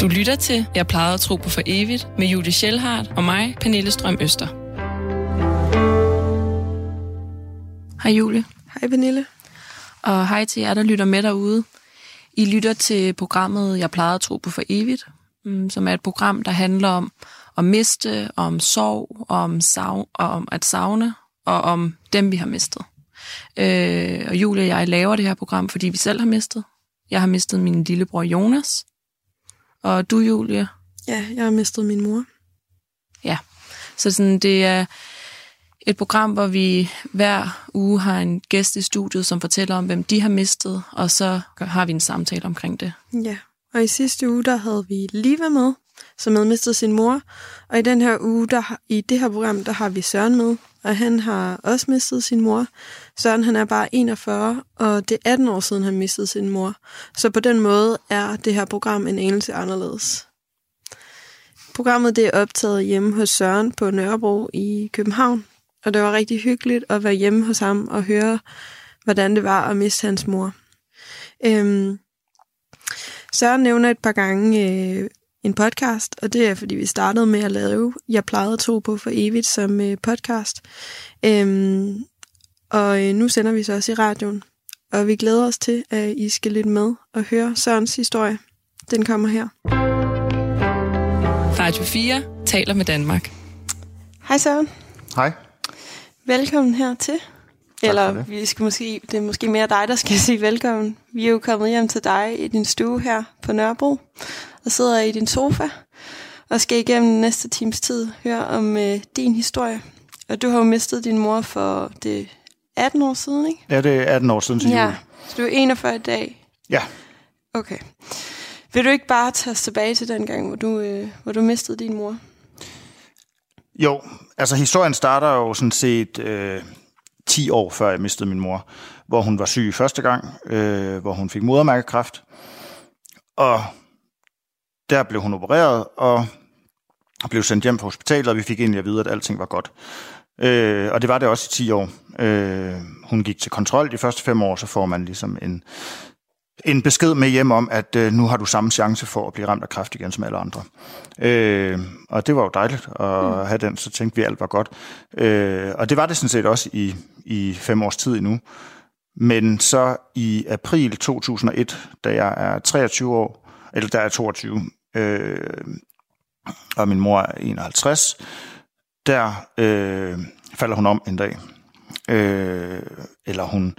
Du lytter til Jeg plejede at tro på for evigt med Julie Schellhardt og mig, Pernille Strøm Øster. Hej Julie. Hej Pernille. Og hej til jer, der lytter med derude. I lytter til programmet Jeg plejede at tro på for evigt, mm, som er et program, der handler om at miste, om sorg, om, sav, og om at savne, og om dem, vi har mistet. Øh, og Julie og jeg laver det her program, fordi vi selv har mistet. Jeg har mistet min lillebror Jonas. Og du, Julie? Ja, jeg har mistet min mor. Ja, så sådan, det er et program, hvor vi hver uge har en gæst i studiet, som fortæller om, hvem de har mistet, og så har vi en samtale omkring det. Ja, og i sidste uge, der havde vi Liva med, som havde mistet sin mor. Og i den her uge, der, i det her program, der har vi Søren med, og han har også mistet sin mor. Søren han er bare 41, og det er 18 år siden, han mistede sin mor. Så på den måde er det her program en anelse anderledes. Programmet det er optaget hjemme hos Søren på Nørrebro i København, og det var rigtig hyggeligt at være hjemme hos ham og høre, hvordan det var at miste hans mor. Øhm, Søren nævner et par gange øh, en podcast, og det er, fordi vi startede med at lave Jeg plejede at tro på for evigt som øh, podcast. Øhm, og øh, nu sender vi så også i radioen, og vi glæder os til, at I skal lytte med og høre Sørens historie. Den kommer her. Radio 4 taler med Danmark. Hej Søren. Hej. Velkommen her til. Eller vi skal måske, det er måske mere dig, der skal sige velkommen. Vi er jo kommet hjem til dig i din stue her på Nørrebro, og sidder i din sofa, og skal igennem næste times tid høre om øh, din historie. Og du har jo mistet din mor for det 18 år siden, ikke? Ja, det er 18 år siden til Ja, jul. så du er 41 i dag. Ja. Okay. Vil du ikke bare tage os tilbage til den gang, hvor du, øh, hvor du mistede din mor? Jo, altså historien starter jo sådan set øh, 10 år før jeg mistede min mor, hvor hun var syg første gang, øh, hvor hun fik modermærkekræft. Og der blev hun opereret og blev sendt hjem på hospitalet, og vi fik egentlig at vide, at alting var godt. Øh, og det var det også i 10 år. Øh, hun gik til kontrol de første fem år, så får man ligesom en, en besked med hjem om, at øh, nu har du samme chance for at blive ramt af kræft igen som alle andre. Øh, og det var jo dejligt at mm. have den, så tænkte vi, at alt var godt. Øh, og det var det sådan set også i, i fem års tid endnu. Men så i april 2001, da jeg er 23 år, eller der er 22, øh, og min mor er 51, der øh, falder hun om en dag. Øh, eller hun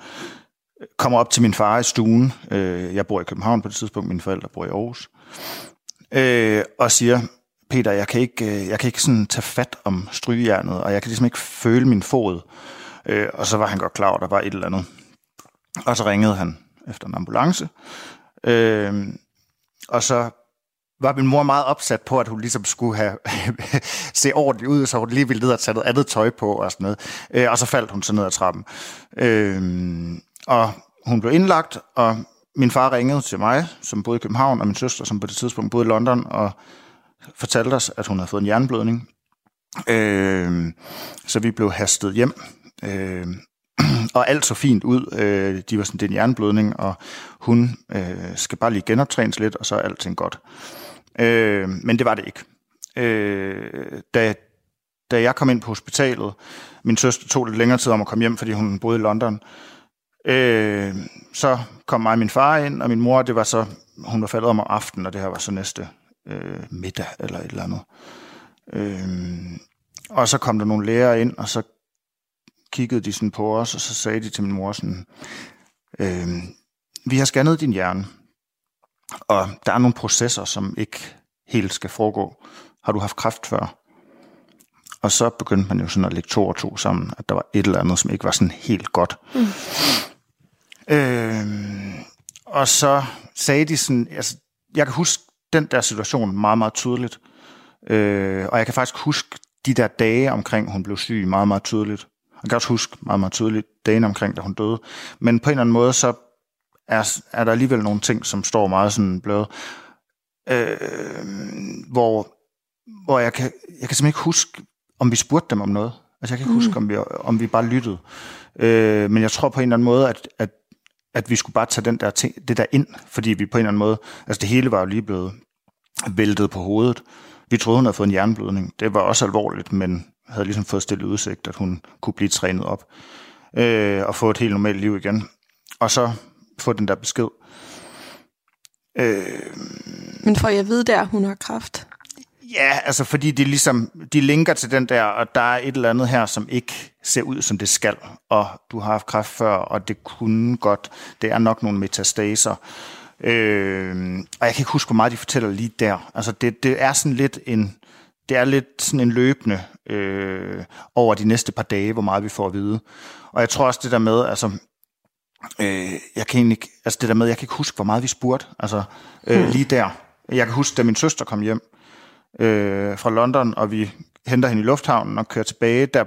kommer op til min far i stuen. Øh, jeg bor i København på det tidspunkt, mine forældre bor i Aarhus. Øh, og siger, Peter, jeg kan ikke, øh, jeg kan ikke sådan tage fat om strygejernet, og jeg kan ligesom ikke føle min fod. Øh, og så var han godt klar over, at der var et eller andet. Og så ringede han efter en ambulance. Øh, og så var min mor meget opsat på, at hun ligesom skulle have se ordentligt ud, så hun lige ville ned og tage noget andet tøj på og sådan noget. Øh, og så faldt hun så ned ad trappen. Øh, og hun blev indlagt, og min far ringede til mig, som boede i København, og min søster, som på det tidspunkt boede i London, og fortalte os, at hun havde fået en jernblødning. Øh, så vi blev hastet hjem. Øh, og alt så fint ud. Øh, de var sådan, det er en jernblødning, og hun øh, skal bare lige genoptrænes lidt, og så er alting godt. Øh, men det var det ikke. Øh, da, da jeg kom ind på hospitalet, min søster tog lidt længere tid om at komme hjem, fordi hun boede i London, øh, så kom mig og min far ind, og min mor, det var så, hun var faldet om aftenen, og det her var så næste øh, middag eller et eller andet. Øh, og så kom der nogle læger ind, og så kiggede de sådan på os, og så sagde de til min mor sådan, øh, vi har scannet din hjerne, og der er nogle processer, som ikke helt skal foregå. Har du haft kræft før? Og så begyndte man jo sådan at lægge to og to sammen, at der var et eller andet, som ikke var sådan helt godt. Mm. Øh, og så sagde de sådan, altså, jeg kan huske den der situation meget, meget tydeligt. Øh, og jeg kan faktisk huske de der dage omkring, hun blev syg, meget, meget tydeligt. Jeg kan også huske meget, meget tydeligt dagen omkring, da hun døde. Men på en eller anden måde, så er, er der alligevel nogle ting, som står meget sådan bløde. Øh, hvor, hvor jeg kan, jeg kan simpelthen ikke huske, om vi spurgte dem om noget. Altså jeg kan ikke mm. huske, om vi, om vi bare lyttede. Øh, men jeg tror på en eller anden måde, at, at, at vi skulle bare tage den der ting, det der ind, fordi vi på en eller anden måde, altså det hele var jo lige blevet væltede på hovedet. Vi troede, hun havde fået en hjerneblødning. Det var også alvorligt, men havde ligesom fået stillet udsigt, at hun kunne blive trænet op øh, og få et helt normalt liv igen. Og så få den der besked. Øh, men får jeg vide der, at hun har kraft? Ja, altså fordi de ligesom, de linker til den der, og der er et eller andet her, som ikke ser ud, som det skal, og du har haft kræft før, og det kunne godt, det er nok nogle metastaser. Øh, og jeg kan ikke huske, hvor meget de fortæller lige der. Altså det, det er sådan lidt en, det er lidt sådan en løbende øh, over de næste par dage, hvor meget vi får at vide. Og jeg tror også det der med, altså, øh, jeg kan egentlig, altså det der med, jeg kan ikke huske, hvor meget vi spurgte, altså øh, hmm. lige der. Jeg kan huske, da min søster kom hjem øh, fra London, og vi henter hende i lufthavnen og kører tilbage, der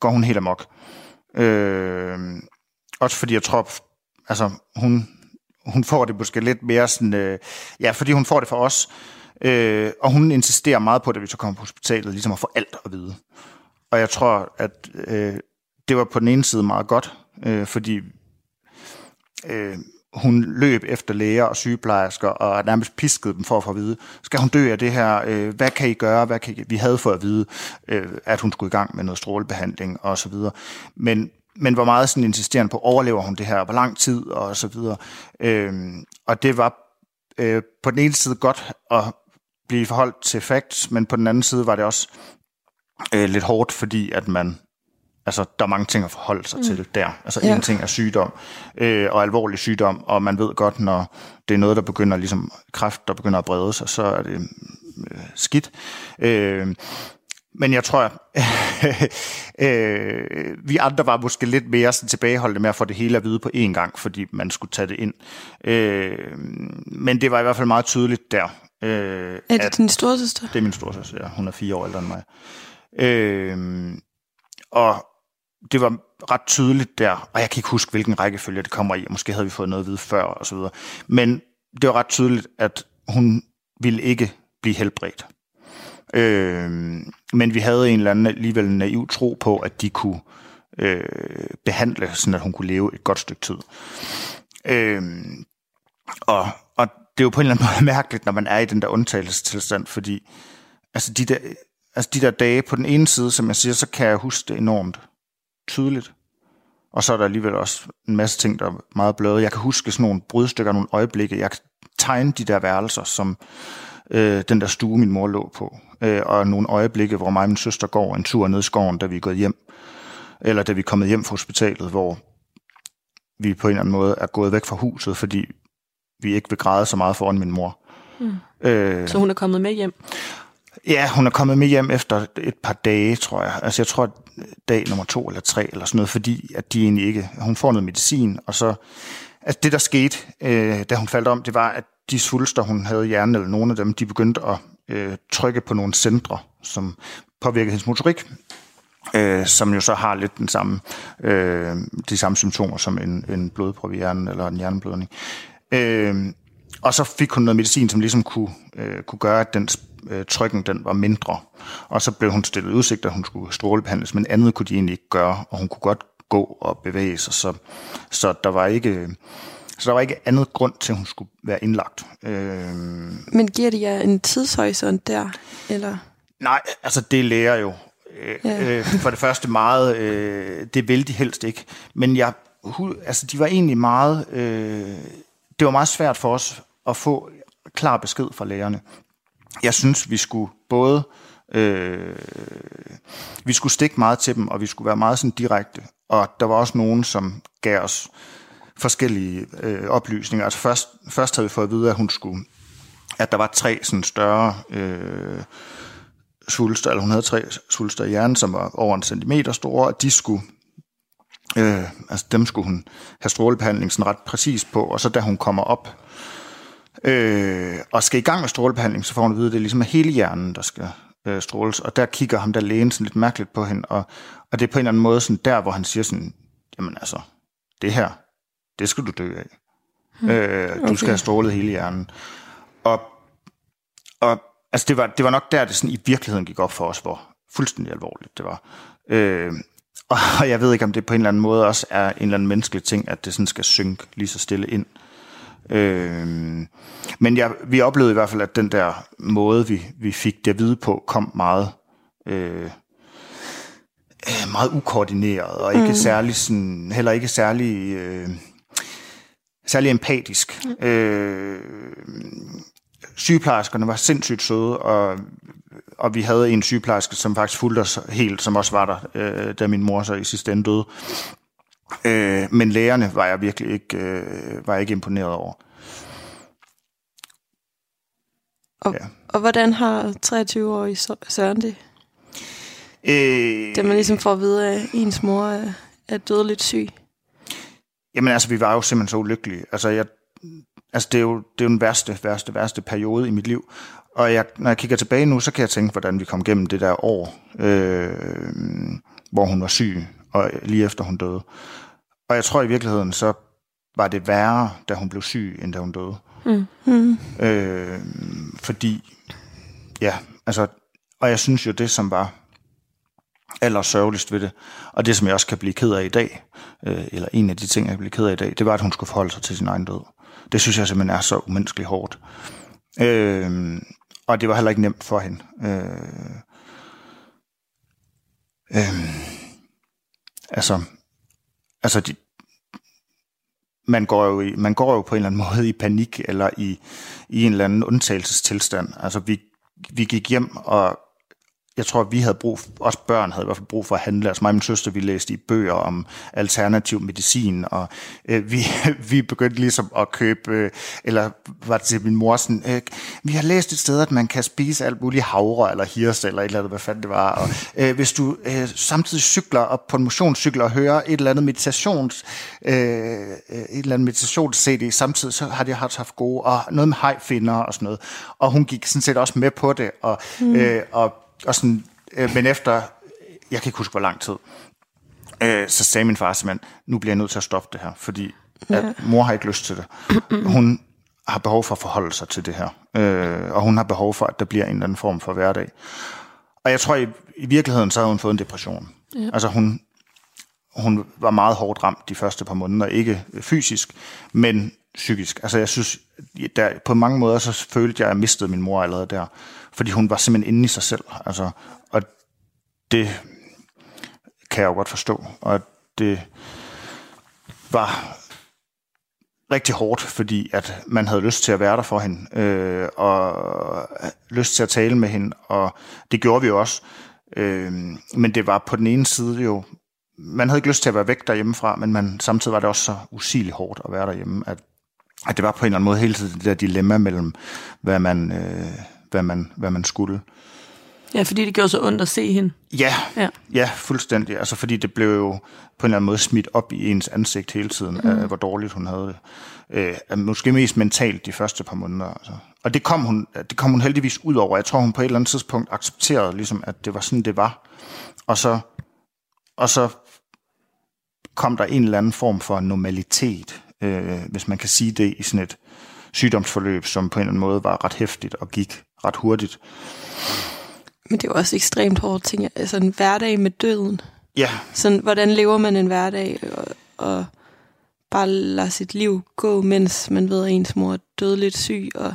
går hun helt amok. Øh, også fordi jeg tror, altså hun, hun får det måske lidt mere sådan, øh, ja, fordi hun får det for os, øh, og hun insisterer meget på, at vi så kommer på hospitalet, ligesom at få alt at vide. Og jeg tror, at øh, det var på den ene side meget godt, øh, fordi øh, hun løb efter læger og sygeplejersker og nærmest piskede dem for at få at vide, skal hun dø af det her? Øh, hvad kan I gøre? Hvad kan I? Vi havde fået at vide, øh, at hun skulle i gang med noget strålebehandling og så videre. Men, men var meget sådan insisterende på, overlever hun det her? Hvor lang tid? Og så videre. Øh, og det var øh, på den ene side godt at blive forholdt til facts, men på den anden side var det også øh, lidt hårdt, fordi at man Altså, der er mange ting at forholde sig mm. til der. Altså, ja. en ting er sygdom, øh, og alvorlig sygdom, og man ved godt, når det er noget, der begynder, ligesom kræft, der begynder at brede sig, så er det øh, skidt. Øh, men jeg tror, øh, vi andre var måske lidt mere sådan tilbageholdte med at få det hele at vide på én gang, fordi man skulle tage det ind. Øh, men det var i hvert fald meget tydeligt der. Øh, er det din storsøster? Det er min storsøster, ja. Hun er fire år ældre end mig. Øh, og det var ret tydeligt der, og jeg kan ikke huske, hvilken rækkefølge det kommer i, og måske havde vi fået noget at vide før, og så videre. Men det var ret tydeligt, at hun ville ikke blive helbredt. Øh, men vi havde en eller anden alligevel naiv tro på, at de kunne øh, behandle, sådan at hun kunne leve et godt stykke tid. Øh, og, og det er jo på en eller anden måde mærkeligt, når man er i den der undtagelsestilstand, fordi altså de der, altså de der dage på den ene side, som jeg siger, så kan jeg huske det enormt tydeligt. Og så er der alligevel også en masse ting, der er meget bløde. Jeg kan huske sådan nogle brudstykker, nogle øjeblikke. Jeg kan tegne de der værelser, som øh, den der stue, min mor lå på. Øh, og nogle øjeblikke, hvor mig og min søster går en tur ned i skoven, da vi er gået hjem. Eller da vi er kommet hjem fra hospitalet, hvor vi på en eller anden måde er gået væk fra huset, fordi vi ikke vil græde så meget foran min mor. Mm. Øh, så hun er kommet med hjem? Ja, hun er kommet med hjem efter et par dage, tror jeg. Altså jeg tror, dag nummer to eller tre, eller sådan noget, fordi at de egentlig ikke... Hun får noget medicin, og så... Altså det, der skete, øh, da hun faldt om, det var, at de svulster, hun havde i hjernen, eller nogle af dem, de begyndte at øh, trykke på nogle centre, som påvirkede hendes motorik, øh, som jo så har lidt den samme, øh, de samme symptomer som en, en blodprop i hjernen, eller en hjerneblødning. Øh, og så fik hun noget medicin, som ligesom kunne, øh, kunne gøre, at den øh, trykken den var mindre. Og så blev hun stillet udsigt, at hun skulle strålebehandles, men andet kunne de egentlig ikke gøre, og hun kunne godt gå og bevæge sig, så, så der var ikke... Så der var ikke andet grund til, at hun skulle være indlagt. Øh, Men giver de jer en tidshorisont der? Eller? Nej, altså det lærer jo øh, ja. øh, for det første meget, øh, det vil de helst ikke. Men jeg, altså de var egentlig meget, øh, det var meget svært for os at få klar besked fra lægerne jeg synes, vi skulle både øh, vi skulle stikke meget til dem, og vi skulle være meget sådan direkte. Og der var også nogen, som gav os forskellige øh, oplysninger. Altså først, først havde vi fået at vide, at hun skulle, at der var tre sådan større øh, svulster, eller hun havde tre svulster i hjernen, som var over en centimeter store, og de skulle Øh, altså dem skulle hun have strålebehandling sådan ret præcis på, og så da hun kommer op øh, og skal i gang med strålebehandling, så får hun at vide, at det er ligesom hele hjernen, der skal øh, stråles. Og der kigger ham der lægen sådan lidt mærkeligt på hende, og, og det er på en eller anden måde sådan der, hvor han siger sådan, jamen altså, det her, det skal du dø af. Hmm. Øh, okay. Du skal have strålet hele hjernen. Og, og altså det var, det var nok der, det sådan i virkeligheden gik op for os, hvor fuldstændig alvorligt det var. Øh, og jeg ved ikke, om det på en eller anden måde også er en eller anden menneskelig ting, at det sådan skal synke lige så stille ind. Øh, men jeg, vi oplevede i hvert fald, at den der måde, vi, vi fik det at vide på, kom meget, øh, øh meget ukoordineret, og ikke mm. særlig sådan, heller ikke særlig, øh, særlig empatisk. Mm. Øh, sygeplejerskerne var sindssygt søde, og, og vi havde en sygeplejerske, som faktisk fulgte os helt, som også var der, øh, da min mor så i sidste ende døde. Øh, men lægerne var jeg virkelig ikke, øh, var jeg ikke imponeret over. Og, ja. og hvordan har 23-årige Søren det? Øh, det man ligesom får at vide, at ens mor er, er dødeligt syg. Jamen altså, vi var jo simpelthen så ulykkelige. Altså, jeg, altså det, er jo, det er jo den værste, værste, værste periode i mit liv. Og jeg, når jeg kigger tilbage nu, så kan jeg tænke, hvordan vi kom gennem det der år, øh, hvor hun var syg, og lige efter hun døde. Og jeg tror i virkeligheden, så var det værre, da hun blev syg, end da hun døde. Mm. Mm. Øh, fordi, ja, altså, og jeg synes jo, det som var aller sørgeligst ved det, og det som jeg også kan blive ked af i dag, øh, eller en af de ting, jeg kan blive ked af i dag, det var, at hun skulle forholde sig til sin egen død. Det synes jeg simpelthen er så umenneskeligt hårdt. Øh, og det var heller ikke nemt for hende. Øh, øh, altså, altså de, man går jo i, man går jo på en eller anden måde i panik eller i, i en eller anden undtagelsestilstand. Altså vi, vi gik hjem og jeg tror, vi havde brug, også børn havde i hvert fald brug for at handle. Altså mig og min søster, vi læste i bøger om alternativ medicin, og øh, vi, vi begyndte ligesom at købe, øh, eller var det til min mor sådan, øh, vi har læst et sted, at man kan spise alt muligt havre, eller hirs, eller et eller andet, hvad fanden det var. Og øh, hvis du øh, samtidig cykler op på en motionscykel og hører et eller andet meditations, øh, et eller andet meditations-CD samtidig, så har de haft gode, og noget med hejfinder og sådan noget. Og hun gik sådan set også med på det, og, mm. øh, og og sådan, øh, men efter, jeg kan ikke huske, hvor lang tid, øh, så sagde min far simpelthen, nu bliver jeg nødt til at stoppe det her, fordi at mor har ikke lyst til det. Hun har behov for at forholde sig til det her, øh, og hun har behov for, at der bliver en eller anden form for hverdag. Og jeg tror, i, i virkeligheden, så har hun fået en depression. Ja. Altså hun, hun var meget hårdt ramt de første par måneder, ikke fysisk, men psykisk. Altså jeg synes, der, på mange måder, så følte jeg, at jeg mistede min mor allerede der fordi hun var simpelthen inde i sig selv. Altså, og det kan jeg jo godt forstå. Og det var rigtig hårdt, fordi at man havde lyst til at være der for hende, øh, og lyst til at tale med hende, og det gjorde vi også. Øh, men det var på den ene side jo, man havde ikke lyst til at være væk derhjemmefra, men man, samtidig var det også så usigeligt hårdt at være derhjemme, at, at det var på en eller anden måde hele tiden det der dilemma mellem, hvad man, øh, hvad man, hvad man skulle. Ja, fordi det gjorde så ondt at se hende. Ja, ja, ja fuldstændig. Altså, fordi det blev jo på en eller anden måde smidt op i ens ansigt hele tiden, mm. af, hvor dårligt hun havde det. Øh, måske mest mentalt de første par måneder. Altså. Og det kom, hun, det kom hun heldigvis ud over. Jeg tror, hun på et eller andet tidspunkt accepterede, ligesom, at det var sådan, det var. Og så, og så kom der en eller anden form for normalitet, øh, hvis man kan sige det, i sådan et sygdomsforløb, som på en eller anden måde var ret hæftigt og gik ret hurtigt. Men det er jo også ekstremt hårdt, ting. Altså en hverdag med døden. Ja. Sådan, hvordan lever man en hverdag, og, og bare lader sit liv gå, mens man ved, at ens mor er dødeligt syg, og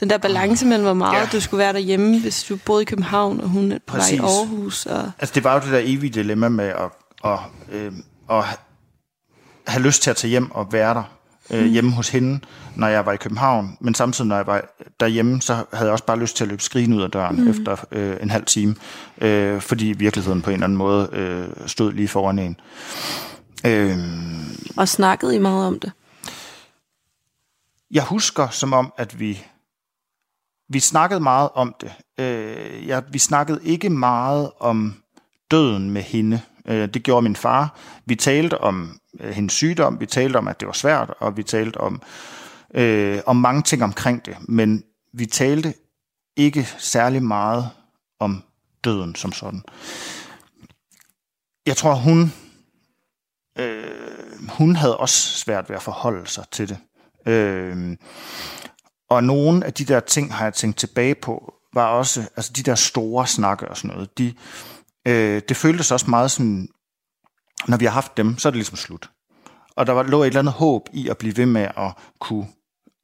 den der balance mellem, hvor meget ja. du skulle være derhjemme, hvis du boede i København, og hun var i Aarhus. Og... Altså, det var jo det der evige dilemma med at, at, øh, at have lyst til at tage hjem og være der øh, mm. hjemme hos hende, når jeg var i København. Men samtidig, når jeg var derhjemme, så havde jeg også bare lyst til at løbe skrigen ud af døren mm. efter øh, en halv time. Øh, fordi virkeligheden på en eller anden måde øh, stod lige foran en. Øh, og snakkede I meget om det? Jeg husker som om, at vi vi snakkede meget om det. Øh, ja, vi snakkede ikke meget om døden med hende. Øh, det gjorde min far. Vi talte om øh, hendes sygdom, vi talte om, at det var svært, og vi talte om, øh, om mange ting omkring det, men vi talte ikke særlig meget om døden som sådan. Jeg tror, hun, øh, hun havde også svært ved at forholde sig til det. Øh, og nogle af de der ting, har jeg tænkt tilbage på, var også, altså de der store snakke og sådan noget, de, øh, det føltes også meget sådan, når vi har haft dem, så er det ligesom slut. Og der var, lå et eller andet håb i at blive ved med at kunne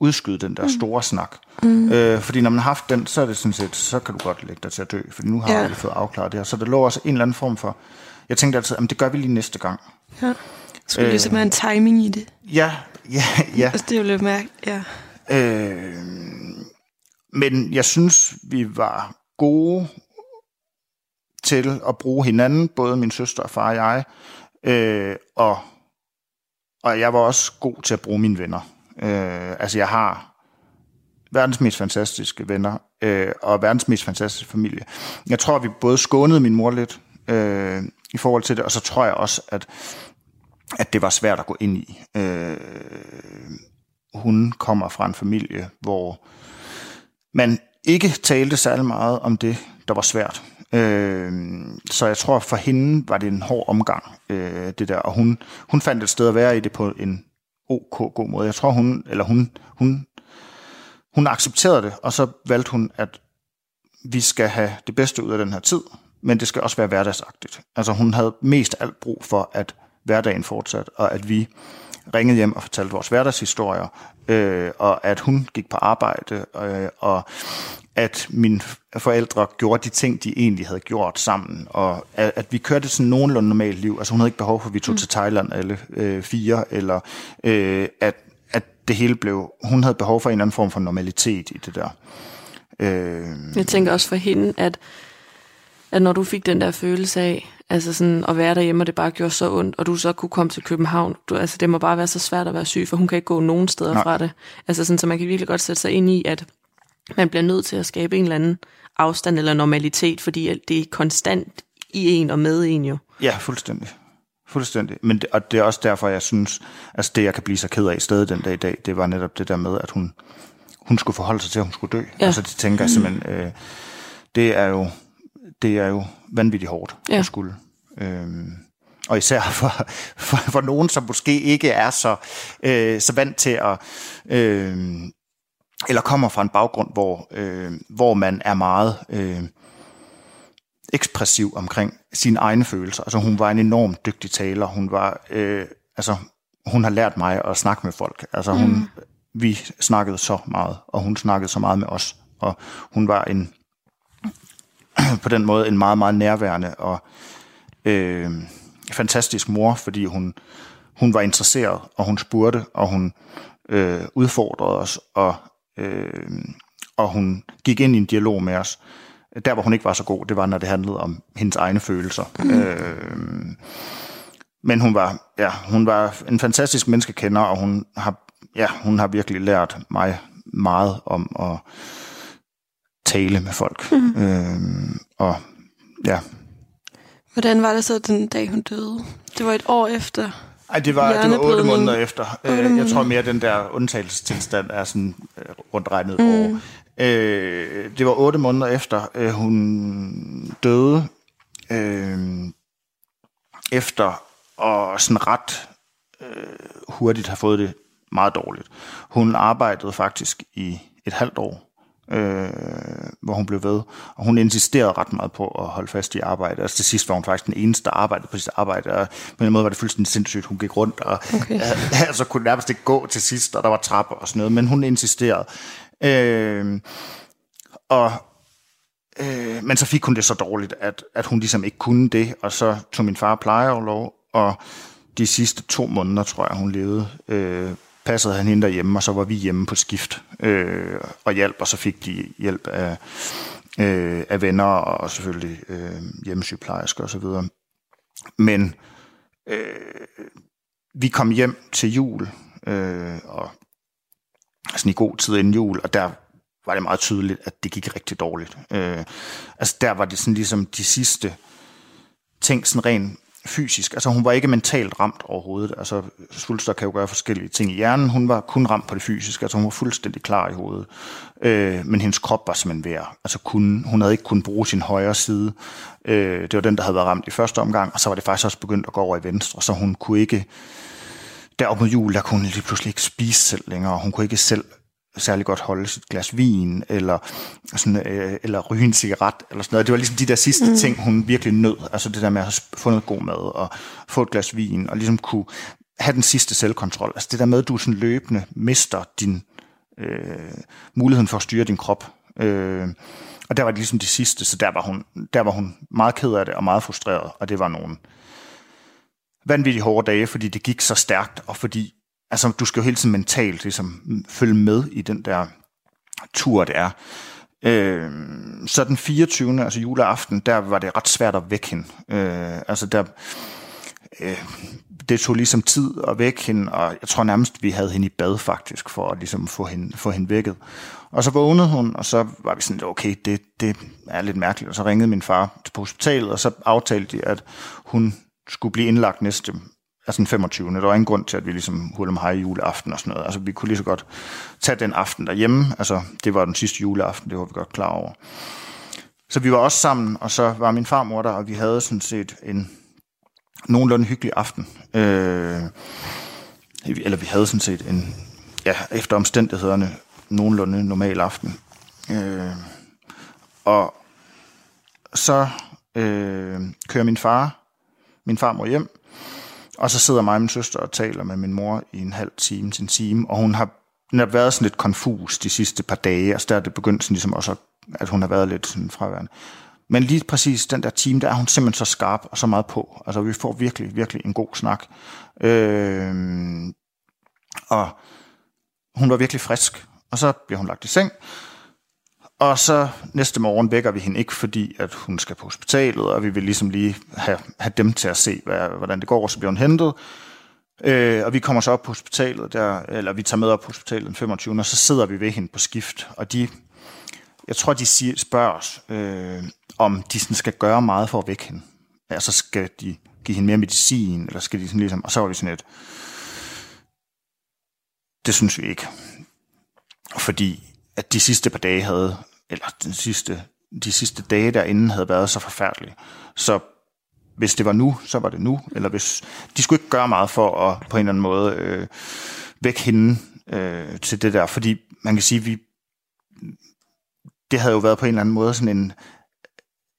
udskyde den der store snak. Mm. Øh, fordi når man har haft den, så er det sådan set, så kan du godt lægge dig til at dø, fordi nu har Ja. vi fået afklaret det her. Så der lå også en eller anden form for, jeg tænkte altid, at det gør vi lige næste gang. Ja. Skulle Øh. ligesom have en timing i det. Ja, ja, ja. Altså, det er jo lidt mærkeligt. Ja. Øh, men jeg synes, vi var gode til at bruge hinanden, både min søster og far og jeg. Øh, og, og jeg var også god til at bruge mine venner. Øh, altså, jeg har verdens mest fantastiske venner, øh, og verdens mest fantastiske familie. Jeg tror, vi både skånede min mor lidt øh, i forhold til det, og så tror jeg også, at, at det var svært at gå ind i. Øh, hun kommer fra en familie, hvor man ikke talte særlig meget om det, der var svært. Øh, så jeg tror, for hende var det en hård omgang, øh, det der. Og hun, hun fandt et sted at være i det på en ok god måde. Jeg tror, hun, eller hun, hun, hun accepterede det, og så valgte hun, at vi skal have det bedste ud af den her tid, men det skal også være hverdagsagtigt. Altså hun havde mest alt brug for, at hverdagen fortsat, og at vi ringede hjem og fortalte vores hverdagshistorier, øh, og at hun gik på arbejde, øh, og at mine forældre gjorde de ting, de egentlig havde gjort sammen, og at, at vi kørte sådan nogenlunde normalt liv. Altså hun havde ikke behov for, at vi tog mm. til Thailand alle øh, fire, eller øh, at, at det hele blev... Hun havde behov for en eller anden form for normalitet i det der. Øh, Jeg tænker også for hende, at, at når du fik den der følelse af, altså sådan at være derhjemme, og det bare gjorde så ondt, og du så kunne komme til København, du, altså det må bare være så svært at være syg, for hun kan ikke gå nogen steder Nej. fra det. Altså sådan, så man kan virkelig godt sætte sig ind i, at man bliver nødt til at skabe en eller anden afstand eller normalitet, fordi det er konstant i en og med en jo. Ja, fuldstændig. Fuldstændig. Men det, og det er også derfor, jeg synes, altså det, jeg kan blive så ked af stadig den dag i dag, det var netop det der med, at hun, hun skulle forholde sig til, at hun skulle dø. Ja. Ja. Altså det tænker jeg simpelthen, øh, det er jo, det er jo vanvittigt hårdt Ja. at skulle. Øhm, og især for, for, for nogen, som måske ikke er så, øh, så vant til at, øh, eller kommer fra en baggrund, hvor, øh, hvor man er meget øh, ekspressiv omkring sine egne følelser. Altså hun var en enormt dygtig taler. Hun var, øh, altså hun har lært mig at snakke med folk. Altså hun, mm. vi snakkede så meget, og hun snakkede så meget med os. Og hun var en, på den måde en meget, meget nærværende og øh, fantastisk mor, fordi hun, hun var interesseret, og hun spurgte, og hun øh, udfordrede os, og, øh, og hun gik ind i en dialog med os. Der, hvor hun ikke var så god, det var, når det handlede om hendes egne følelser. Mm. Øh, men hun var, ja, hun var en fantastisk menneskekender, og hun har, ja, hun har virkelig lært mig meget om at tale med folk. Mm. Øh, og ja, Hvordan var det så den dag, hun døde? Det var et år efter. Ej, det var, det var otte måneder efter. Øh, Jeg tror mere, at den der undtagelsestilstand er sådan øh, rundt regnet mm. år. Øh, det var otte måneder efter, øh, hun døde. Øh, efter og sådan ret øh, hurtigt have fået det meget dårligt. Hun arbejdede faktisk i et halvt år, øh, hvor hun blev ved, og hun insisterede ret meget på at holde fast i arbejde. Altså til sidst var hun faktisk den eneste, der arbejdede på sit arbejde, og på en måde var det fuldstændig sindssygt. Hun gik rundt og Okay. altså kunne nærmest ikke gå til sidst, og der var trapper og sådan noget, men hun insisterede. Øh, og Øh, men så fik hun det så dårligt, at, at hun ligesom ikke kunne det, og så tog min far plejeoverlov, og de sidste to måneder, tror jeg, hun levede, øh, passede han hende derhjemme, og så var vi hjemme på skift øh, og hjælp, og så fik de hjælp af, øh, af venner og selvfølgelig øh, hjemmesygeplejersker og så videre. Men øh, vi kom hjem til jul, øh, og sådan i god tid inden jul, og der var det meget tydeligt, at det gik rigtig dårligt. Øh, altså der var det sådan ligesom de sidste ting sådan rent fysisk. Altså hun var ikke mentalt ramt overhovedet. Altså svulster kan jo gøre forskellige ting i hjernen. Hun var kun ramt på det fysiske. Altså hun var fuldstændig klar i hovedet. Øh, men hendes krop var simpelthen ved Altså kunne, hun havde ikke kunnet bruge sin højre side. Øh, det var den, der havde været ramt i første omgang. Og så var det faktisk også begyndt at gå over i venstre. Så hun kunne ikke... Der op mod jul, der kunne hun lige pludselig ikke spise selv længere. Hun kunne ikke selv særlig godt holde sit glas vin, eller, sådan, øh, eller ryge en cigaret, eller sådan noget. Det var ligesom de der sidste mm. ting, hun virkelig nød. Altså det der med at få noget god mad, og få et glas vin, og ligesom kunne have den sidste selvkontrol. Altså det der med, at du sådan løbende mister din øh, muligheden for at styre din krop. Øh, og der var det ligesom de sidste, så der var, hun, der var hun meget ked af det og meget frustreret, og det var nogle vanvittigt hårde dage, fordi det gik så stærkt, og fordi altså, du skal jo hele tiden mentalt ligesom, følge med i den der tur, det er. Øh, så den 24. altså juleaften, der var det ret svært at vække hende. Øh, altså der, øh, det tog ligesom tid at vække hende, og jeg tror nærmest, vi havde hende i bad faktisk, for at ligesom få hende, få hende vækket. Og så vågnede hun, og så var vi sådan, okay, det, det er lidt mærkeligt. Og så ringede min far på hospitalet, og så aftalte de, at hun skulle blive indlagt næste, altså den 25. Der var ingen grund til, at vi ligesom hurtigt med hej juleaften og sådan noget. Altså vi kunne lige så godt tage den aften derhjemme. Altså det var den sidste juleaften, det var vi godt klar over. Så vi var også sammen, og så var min farmor der, og vi havde sådan set en nogenlunde hyggelig aften. Øh, eller vi havde sådan set en, ja, efter omstændighederne, nogenlunde normal aften. Øh, og så øh, kører min far, min farmor hjem, og så sidder mig og min søster og taler med min mor i en halv time til en time, og hun har, hun har været sådan lidt konfus de sidste par dage, og der er det begyndt sådan ligesom også, at hun har været lidt sådan fraværende. Men lige præcis den der time, der er hun simpelthen så skarp og så meget på. Altså vi får virkelig, virkelig en god snak. Øh, og hun var virkelig frisk. Og så bliver hun lagt i seng. Og så næste morgen vækker vi hende ikke, fordi at hun skal på hospitalet, og vi vil ligesom lige have, have dem til at se, hvad, hvordan det går, og så bliver hun hentet. Øh, og vi kommer så op på hospitalet, der, eller vi tager med op på hospitalet den 25. og så sidder vi ved hende på skift, og de, jeg tror, de siger, spørger os, øh, om de sådan skal gøre meget for at vække hende. Altså skal de give hende mere medicin, eller skal de sådan ligesom, og så var vi sådan et, det synes vi ikke. Fordi at de sidste par dage havde, eller den sidste, de sidste dage derinde havde været så forfærdelige. Så hvis det var nu, så var det nu. Eller hvis de skulle ikke gøre meget for at på en eller anden måde øh, vække hende øh, til det der. Fordi man kan sige, vi det havde jo været på en eller anden måde sådan en,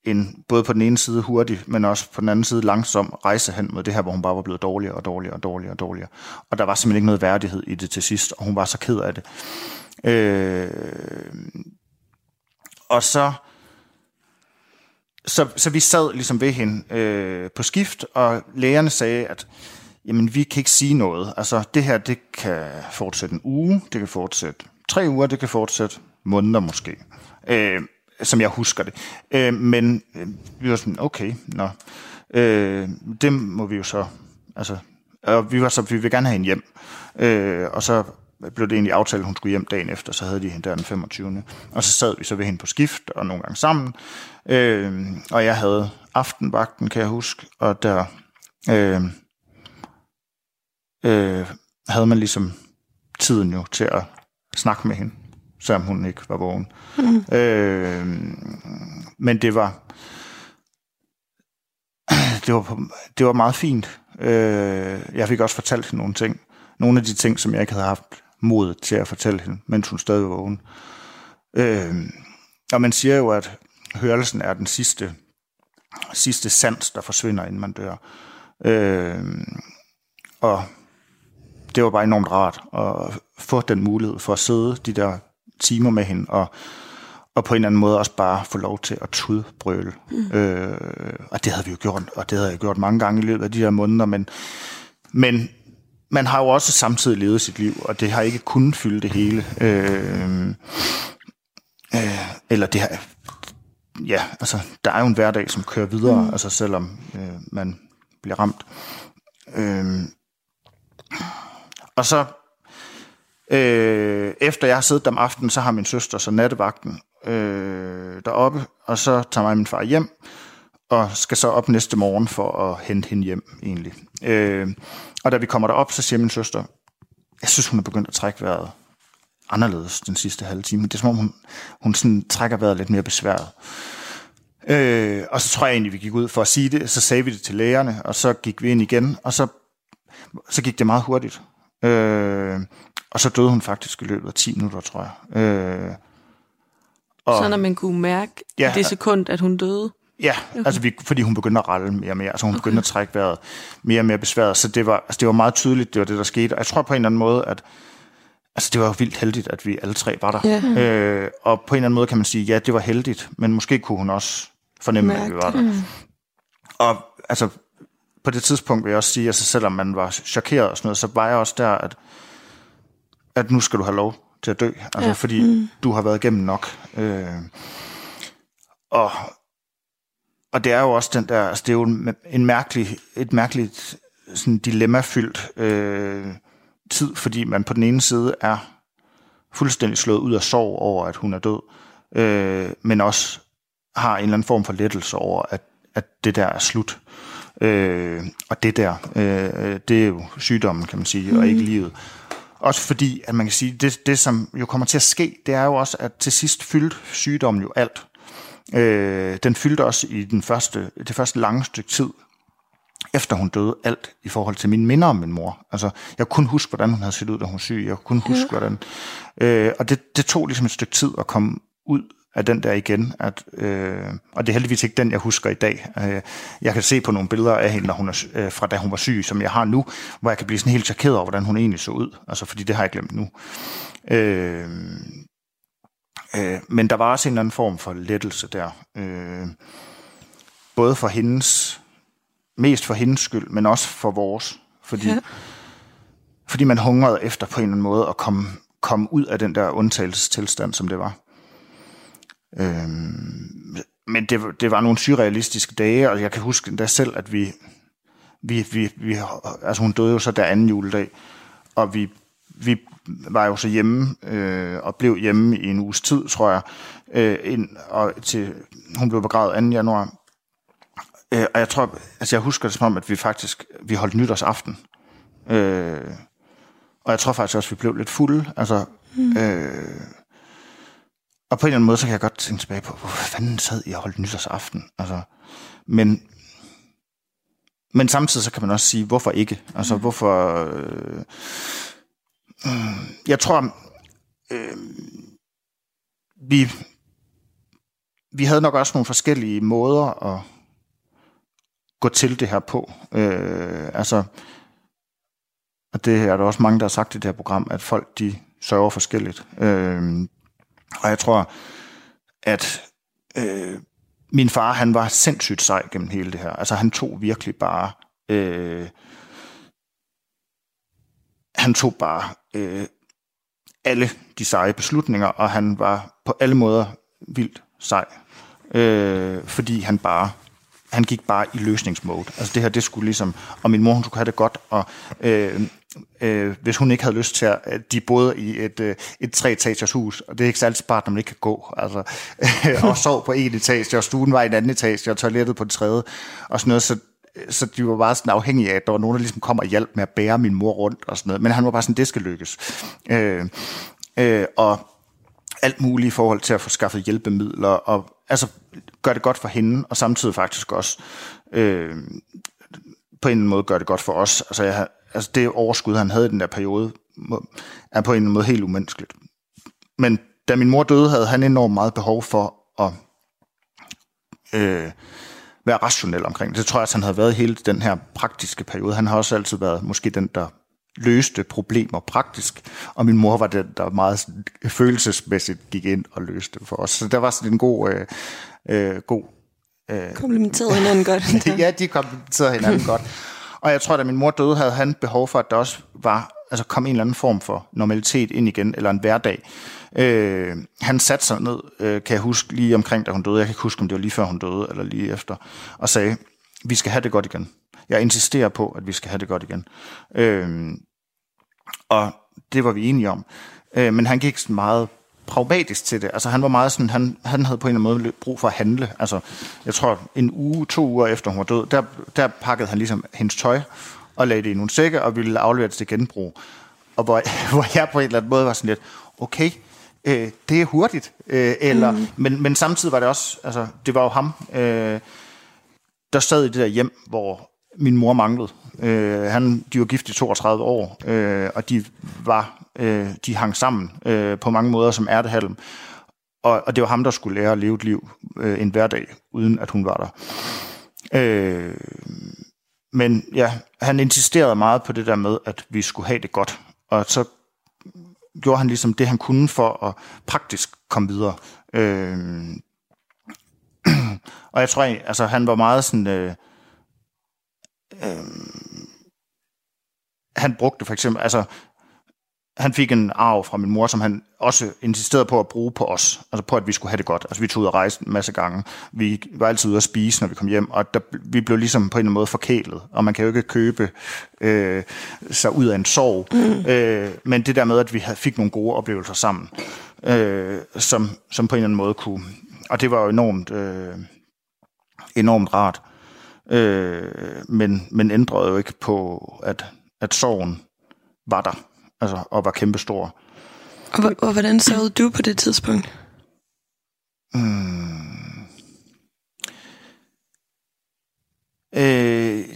en både på den ene side hurtig, men også på den anden side langsom rejse hen mod det her, hvor hun bare var blevet dårligere og dårligere og dårligere og dårligere. Og der var simpelthen ikke noget værdighed i det til sidst, og hun var så ked af det. Øh, og så, så, så vi sad ligesom ved hende øh, på skift, og lægerne sagde, at jamen, vi kan ikke sige noget. Altså, det her, det kan fortsætte en uge, det kan fortsætte tre uger, det kan fortsætte måneder måske. Øh, som jeg husker det. Øh, men øh, vi var sådan, okay, nå. Øh, det må vi jo så, altså, og vi var så, vi vil gerne have hende hjem. Øh, og så blev det egentlig aftalt, at hun skulle hjem dagen efter, så havde de hende der den 25. Og så sad vi så ved hende på skift, og nogle gange sammen. Øh, og jeg havde aftenvagten, kan jeg huske, og der øh, øh, havde man ligesom tiden jo til at snakke med hende, selvom hun ikke var vågen. Mm. Øh, men det var, det var, det var meget fint. Øh, jeg fik også fortalt hende nogle ting. Nogle af de ting, som jeg ikke havde haft mod til at fortælle hende, mens hun stadig var vågen. Øh, og man siger jo, at hørelsen er den sidste, sidste sans, der forsvinder, inden man dør. Øh, og det var bare enormt rart at få den mulighed for at sidde de der timer med hende, og, og på en eller anden måde også bare få lov til at tudbrøle. Mm. Øh, og det havde vi jo gjort, og det havde jeg gjort mange gange i løbet af de her måneder, men, men man har jo også samtidig levet sit liv, og det har ikke kun fyldt det hele. Øh, øh, eller det har, ja, altså, der er jo en hverdag, som kører videre, mm. altså selvom øh, man bliver ramt. Øh, og så, øh, efter jeg har siddet om aftenen, så har min søster så nattevagten øh, deroppe, og så tager mig min far hjem, og skal så op næste morgen for at hente hende hjem, egentlig. Øh, og da vi kommer derop, så siger min søster, jeg synes, hun er begyndt at trække vejret anderledes den sidste halve time. Det er som om, hun, hun sådan trækker vejret lidt mere besværet. Øh, og så tror jeg egentlig, vi gik ud for at sige det, så sagde vi det til lægerne, og så gik vi ind igen, og så, så gik det meget hurtigt. Øh, og så døde hun faktisk i løbet af 10 minutter, tror jeg. Øh, og, så når man kunne mærke ja, det sekund, at hun døde? Ja, okay. altså vi, fordi hun begyndte at ralle mere og mere. Altså hun okay. begyndte at trække vejret mere og mere besværet. Så det var, altså det var meget tydeligt, det var det, der skete. Og jeg tror på en eller anden måde, at, altså det var vildt heldigt, at vi alle tre var der. Ja. Øh, og på en eller anden måde kan man sige, ja, det var heldigt, men måske kunne hun også fornemme, at vi Mærke var der. Og altså, på det tidspunkt vil jeg også sige, altså selvom man var chokeret og sådan noget, så var jeg også der, at, at nu skal du have lov til at dø. Altså. Ja. fordi mm. du har været igennem nok. Øh, og, og det er jo også den der, altså det er jo en, en mærkelig, et mærkeligt sådan dilemmafyldt øh, tid, fordi man på den ene side er fuldstændig slået ud af sorg over, at hun er død, øh, men også har en eller anden form for lettelse over, at, at det der er slut. Øh, og det der, øh, det er jo sygdommen, kan man sige, mm. og ikke livet. Også fordi, at man kan sige, det, det som jo kommer til at ske, det er jo også, at til sidst fyldte sygdommen jo alt. Øh, den fyldte også i den første, det første lange stykke tid, efter hun døde, alt i forhold til mine minder om min mor. Altså, jeg kunne kun huske, hvordan hun havde set ud, da hun var syg. Jeg kunne kun huske, hvordan... Øh, og det, det tog ligesom et stykke tid at komme ud af den der igen. At, øh, og det er heldigvis ikke den, jeg husker i dag. Øh, jeg kan se på nogle billeder af hende, når hun er, øh, fra da hun var syg, som jeg har nu, hvor jeg kan blive sådan helt chokeret over, hvordan hun egentlig så ud. Altså, fordi det har jeg glemt nu. Øh, øh, men der var også en eller anden form for lettelse der. Øh, både for hendes mest for hendes skyld, men også for vores. Fordi, ja. Fordi man hungrede efter på en eller anden måde at komme, komme ud af den der undtagelsestilstand, som det var. Øhm, men det, det var nogle surrealistiske dage, og jeg kan huske endda selv, at vi, vi, vi, vi altså hun døde jo så der anden juledag, og vi, vi var jo så hjemme, øh, og blev hjemme i en uges tid, tror jeg, øh, ind, og til, hun blev begravet 2. januar, Øh, og jeg tror, altså jeg husker det som om, at vi faktisk, vi holdt nytårsaften. Øh, og jeg tror faktisk også, at vi blev lidt fulde. Altså, mm. øh, og på en eller anden måde, så kan jeg godt tænke tilbage på, hvorfor fanden sad I og holdt nytårsaften? Altså, men, men samtidig så kan man også sige, hvorfor ikke? Altså, mm. hvorfor... Øh, jeg tror, øh, vi, vi havde nok også nogle forskellige måder at gå til det her på. Øh, altså, og det er der også mange, der har sagt i det her program, at folk de sørger forskelligt. Øh, og jeg tror, at øh, min far, han var sindssygt sej gennem hele det her. Altså, han tog virkelig bare... Øh, han tog bare øh, alle de seje beslutninger, og han var på alle måder vildt sej. Øh, fordi han bare han gik bare i løsningsmode. Altså det her, det skulle ligesom, og min mor, hun skulle have det godt, og øh, øh, hvis hun ikke havde lyst til at, de boede i et, øh, et tre-etagers hus, og det er ikke særlig smart, når man ikke kan gå, altså, øh, og sov på en etage, og stuen var i en anden etage, og toilettet på den tredje, og sådan noget, så så de var bare sådan afhængige af, at der var nogen, der ligesom kom og hjalp med at bære min mor rundt og sådan noget. Men han var bare sådan, det skal lykkes. Øh, øh, og alt muligt i forhold til at få skaffet hjælpemidler, og altså gør det godt for hende, og samtidig faktisk også øh, på en eller anden måde gør det godt for os. Altså, jeg, altså det overskud, han havde i den der periode, er på en eller anden måde helt umenneskeligt. Men da min mor døde, havde han enormt meget behov for at øh, være rationel omkring det. Det tror jeg, at han havde været hele den her praktiske periode. Han har også altid været måske den, der løste problemer praktisk, og min mor var den, der meget følelsesmæssigt gik ind og løste det for os. Så der var sådan en god... Øh, øh, god øh, Komplementerede hinanden godt. ja, de komplementerede hinanden godt. Og jeg tror, at da min mor døde, havde han behov for, at der også var, altså kom en eller anden form for normalitet ind igen, eller en hverdag. Øh, han satte sig ned, øh, kan jeg huske, lige omkring, da hun døde. Jeg kan ikke huske, om det var lige før hun døde, eller lige efter. Og sagde, vi skal have det godt igen. Jeg insisterer på, at vi skal have det godt igen. Øh, og det var vi enige om. Øh, men han gik meget pragmatisk til det. Altså han var meget sådan, han, han havde på en eller anden måde brug for at handle. Altså jeg tror en uge, to uger efter hun var død, der, der pakkede han ligesom hendes tøj og lagde det i nogle sække og ville aflevere det til genbrug. Og hvor, hvor jeg på en eller anden måde var sådan lidt, okay, øh, det er hurtigt. Øh, eller, mm. men, men samtidig var det også, altså det var jo ham, øh, der sad i det der hjem, hvor min mor manglede. Øh, han, de var gift i 32 år, øh, og de var øh, de hang sammen øh, på mange måder som ærtehalm. Og, og det var ham, der skulle lære at leve et liv øh, en hverdag, uden at hun var der. Øh, men ja, han insisterede meget på det der med, at vi skulle have det godt. Og så gjorde han ligesom det, han kunne for at praktisk komme videre. Øh, og jeg tror, altså han var meget sådan... Øh, øh, han brugte for eksempel, altså han fik en arv fra min mor, som han også insisterede på at bruge på os, altså på, at vi skulle have det godt. Altså vi tog ud og rejse en masse gange. Vi var altid ude at spise, når vi kom hjem, og der, vi blev ligesom på en eller anden måde forkælet, og man kan jo ikke købe øh, sig ud af en sorg. Mm. Øh, men det der med, at vi fik nogle gode oplevelser sammen, øh, som, som på en eller anden måde kunne... Og det var jo enormt, øh, enormt rart. Øh, men, men ændrede jo ikke på, at, at sorgen var der altså, og var kæmpestor. Og, og hvordan så du på det tidspunkt? Mm. Øh,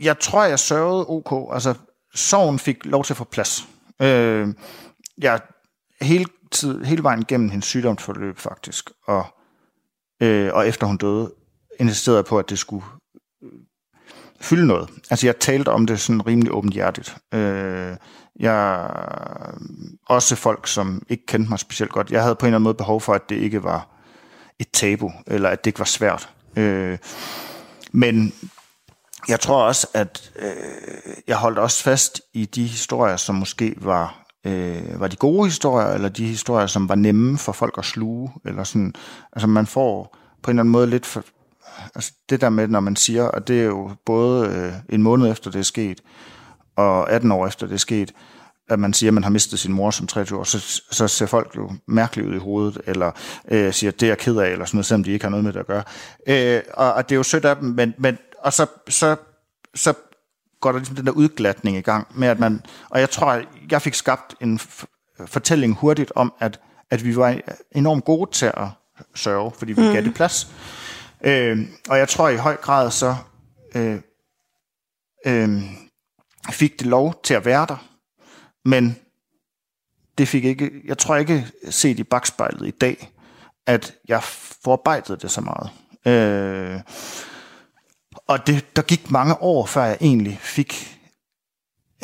jeg tror, jeg sørgede ok. Altså, sorgen fik lov til at få plads. Øh, jeg hele, tid, hele vejen gennem hendes sygdomsforløb faktisk, og, øh, og efter hun døde, insisterede på, at det skulle fylde noget. Altså jeg talte om det sådan rimelig åbenhjertigt. Øh, jeg også folk, som ikke kendte mig specielt godt. Jeg havde på en eller anden måde behov for, at det ikke var et tabu, eller at det ikke var svært. Øh, men jeg tror også, at øh, jeg holdt også fast i de historier, som måske var øh, var de gode historier, eller de historier, som var nemme for folk at sluge, eller sådan. Altså man får på en eller anden måde lidt for, altså det der med, når man siger, og det er jo både øh, en måned efter det er sket, og 18 år efter det er sket, at man siger, at man har mistet sin mor som 23 år, så, så ser folk jo mærkeligt ud i hovedet, eller øh, siger, at det er jeg ked af, eller sådan noget, selvom de ikke har noget med det at gøre. Øh, og, og det er jo sødt af dem, men, men og så, så, så går der ligesom den der udglatning i gang med, at man, og jeg tror, jeg fik skabt en fortælling hurtigt om, at, at vi var enormt gode til at sørge, fordi vi mm. gav det plads. Øh, og jeg tror i høj grad så øh, øh, fik det lov til at være der, men det fik ikke, jeg tror ikke set i bagspejlet i dag, at jeg forarbejdede det så meget. Øh, og det, der gik mange år, før jeg egentlig fik,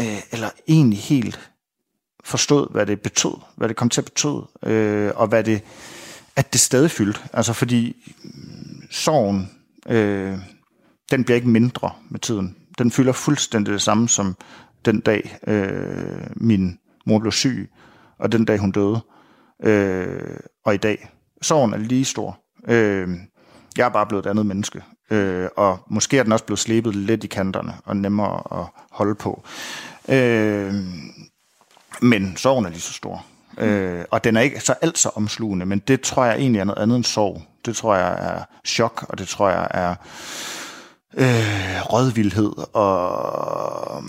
øh, eller egentlig helt forstod, hvad det betød, hvad det kom til at betyde, øh, og hvad det, at det stadig fyldte. Altså fordi sorgen, øh, den bliver ikke mindre med tiden. Den fylder fuldstændig det samme som den dag, øh, min mor blev syg, og den dag, hun døde. Øh, og i dag. Sorgen er lige stor. Øh, jeg er bare blevet et andet menneske. Øh, og måske er den også blevet slebet lidt i kanterne, og nemmere at holde på. Øh, men sorgen er lige så stor. Øh, og den er ikke så alt så omslugende, men det tror jeg egentlig er noget andet end sorg. Det tror jeg er chok, og det tror jeg er øh, rådvildhed, og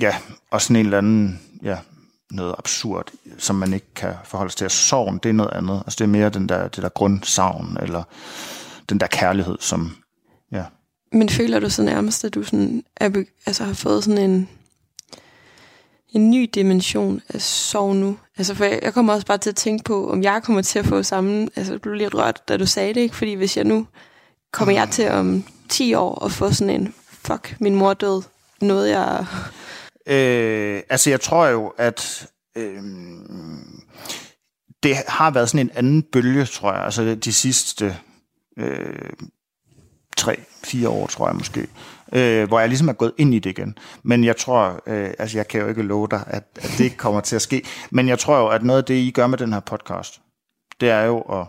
ja, og sådan en eller anden, ja, noget absurd, som man ikke kan forholde sig til. Sorgen, det er noget andet. Altså det er mere den der, det der grundsavn, eller den der kærlighed, som, ja. Men føler du så nærmest, at du sådan er, altså har fået sådan en en ny dimension af sorg nu. Altså, for jeg, jeg kommer også bare til at tænke på, om jeg kommer til at få samme... Altså, du blev lidt rørt, da du sagde det, ikke? Fordi hvis jeg nu... Kommer jeg til om 10 år at få sådan en... Fuck, min mor død. Noget, jeg... Øh, altså, jeg tror jo, at... Øh, det har været sådan en anden bølge, tror jeg. Altså, de sidste... Øh, tre, fire år, tror jeg måske, øh, hvor jeg ligesom er gået ind i det igen. Men jeg tror, øh, altså jeg kan jo ikke love dig, at, at det ikke kommer til at ske, men jeg tror jo, at noget af det, I gør med den her podcast, det er jo at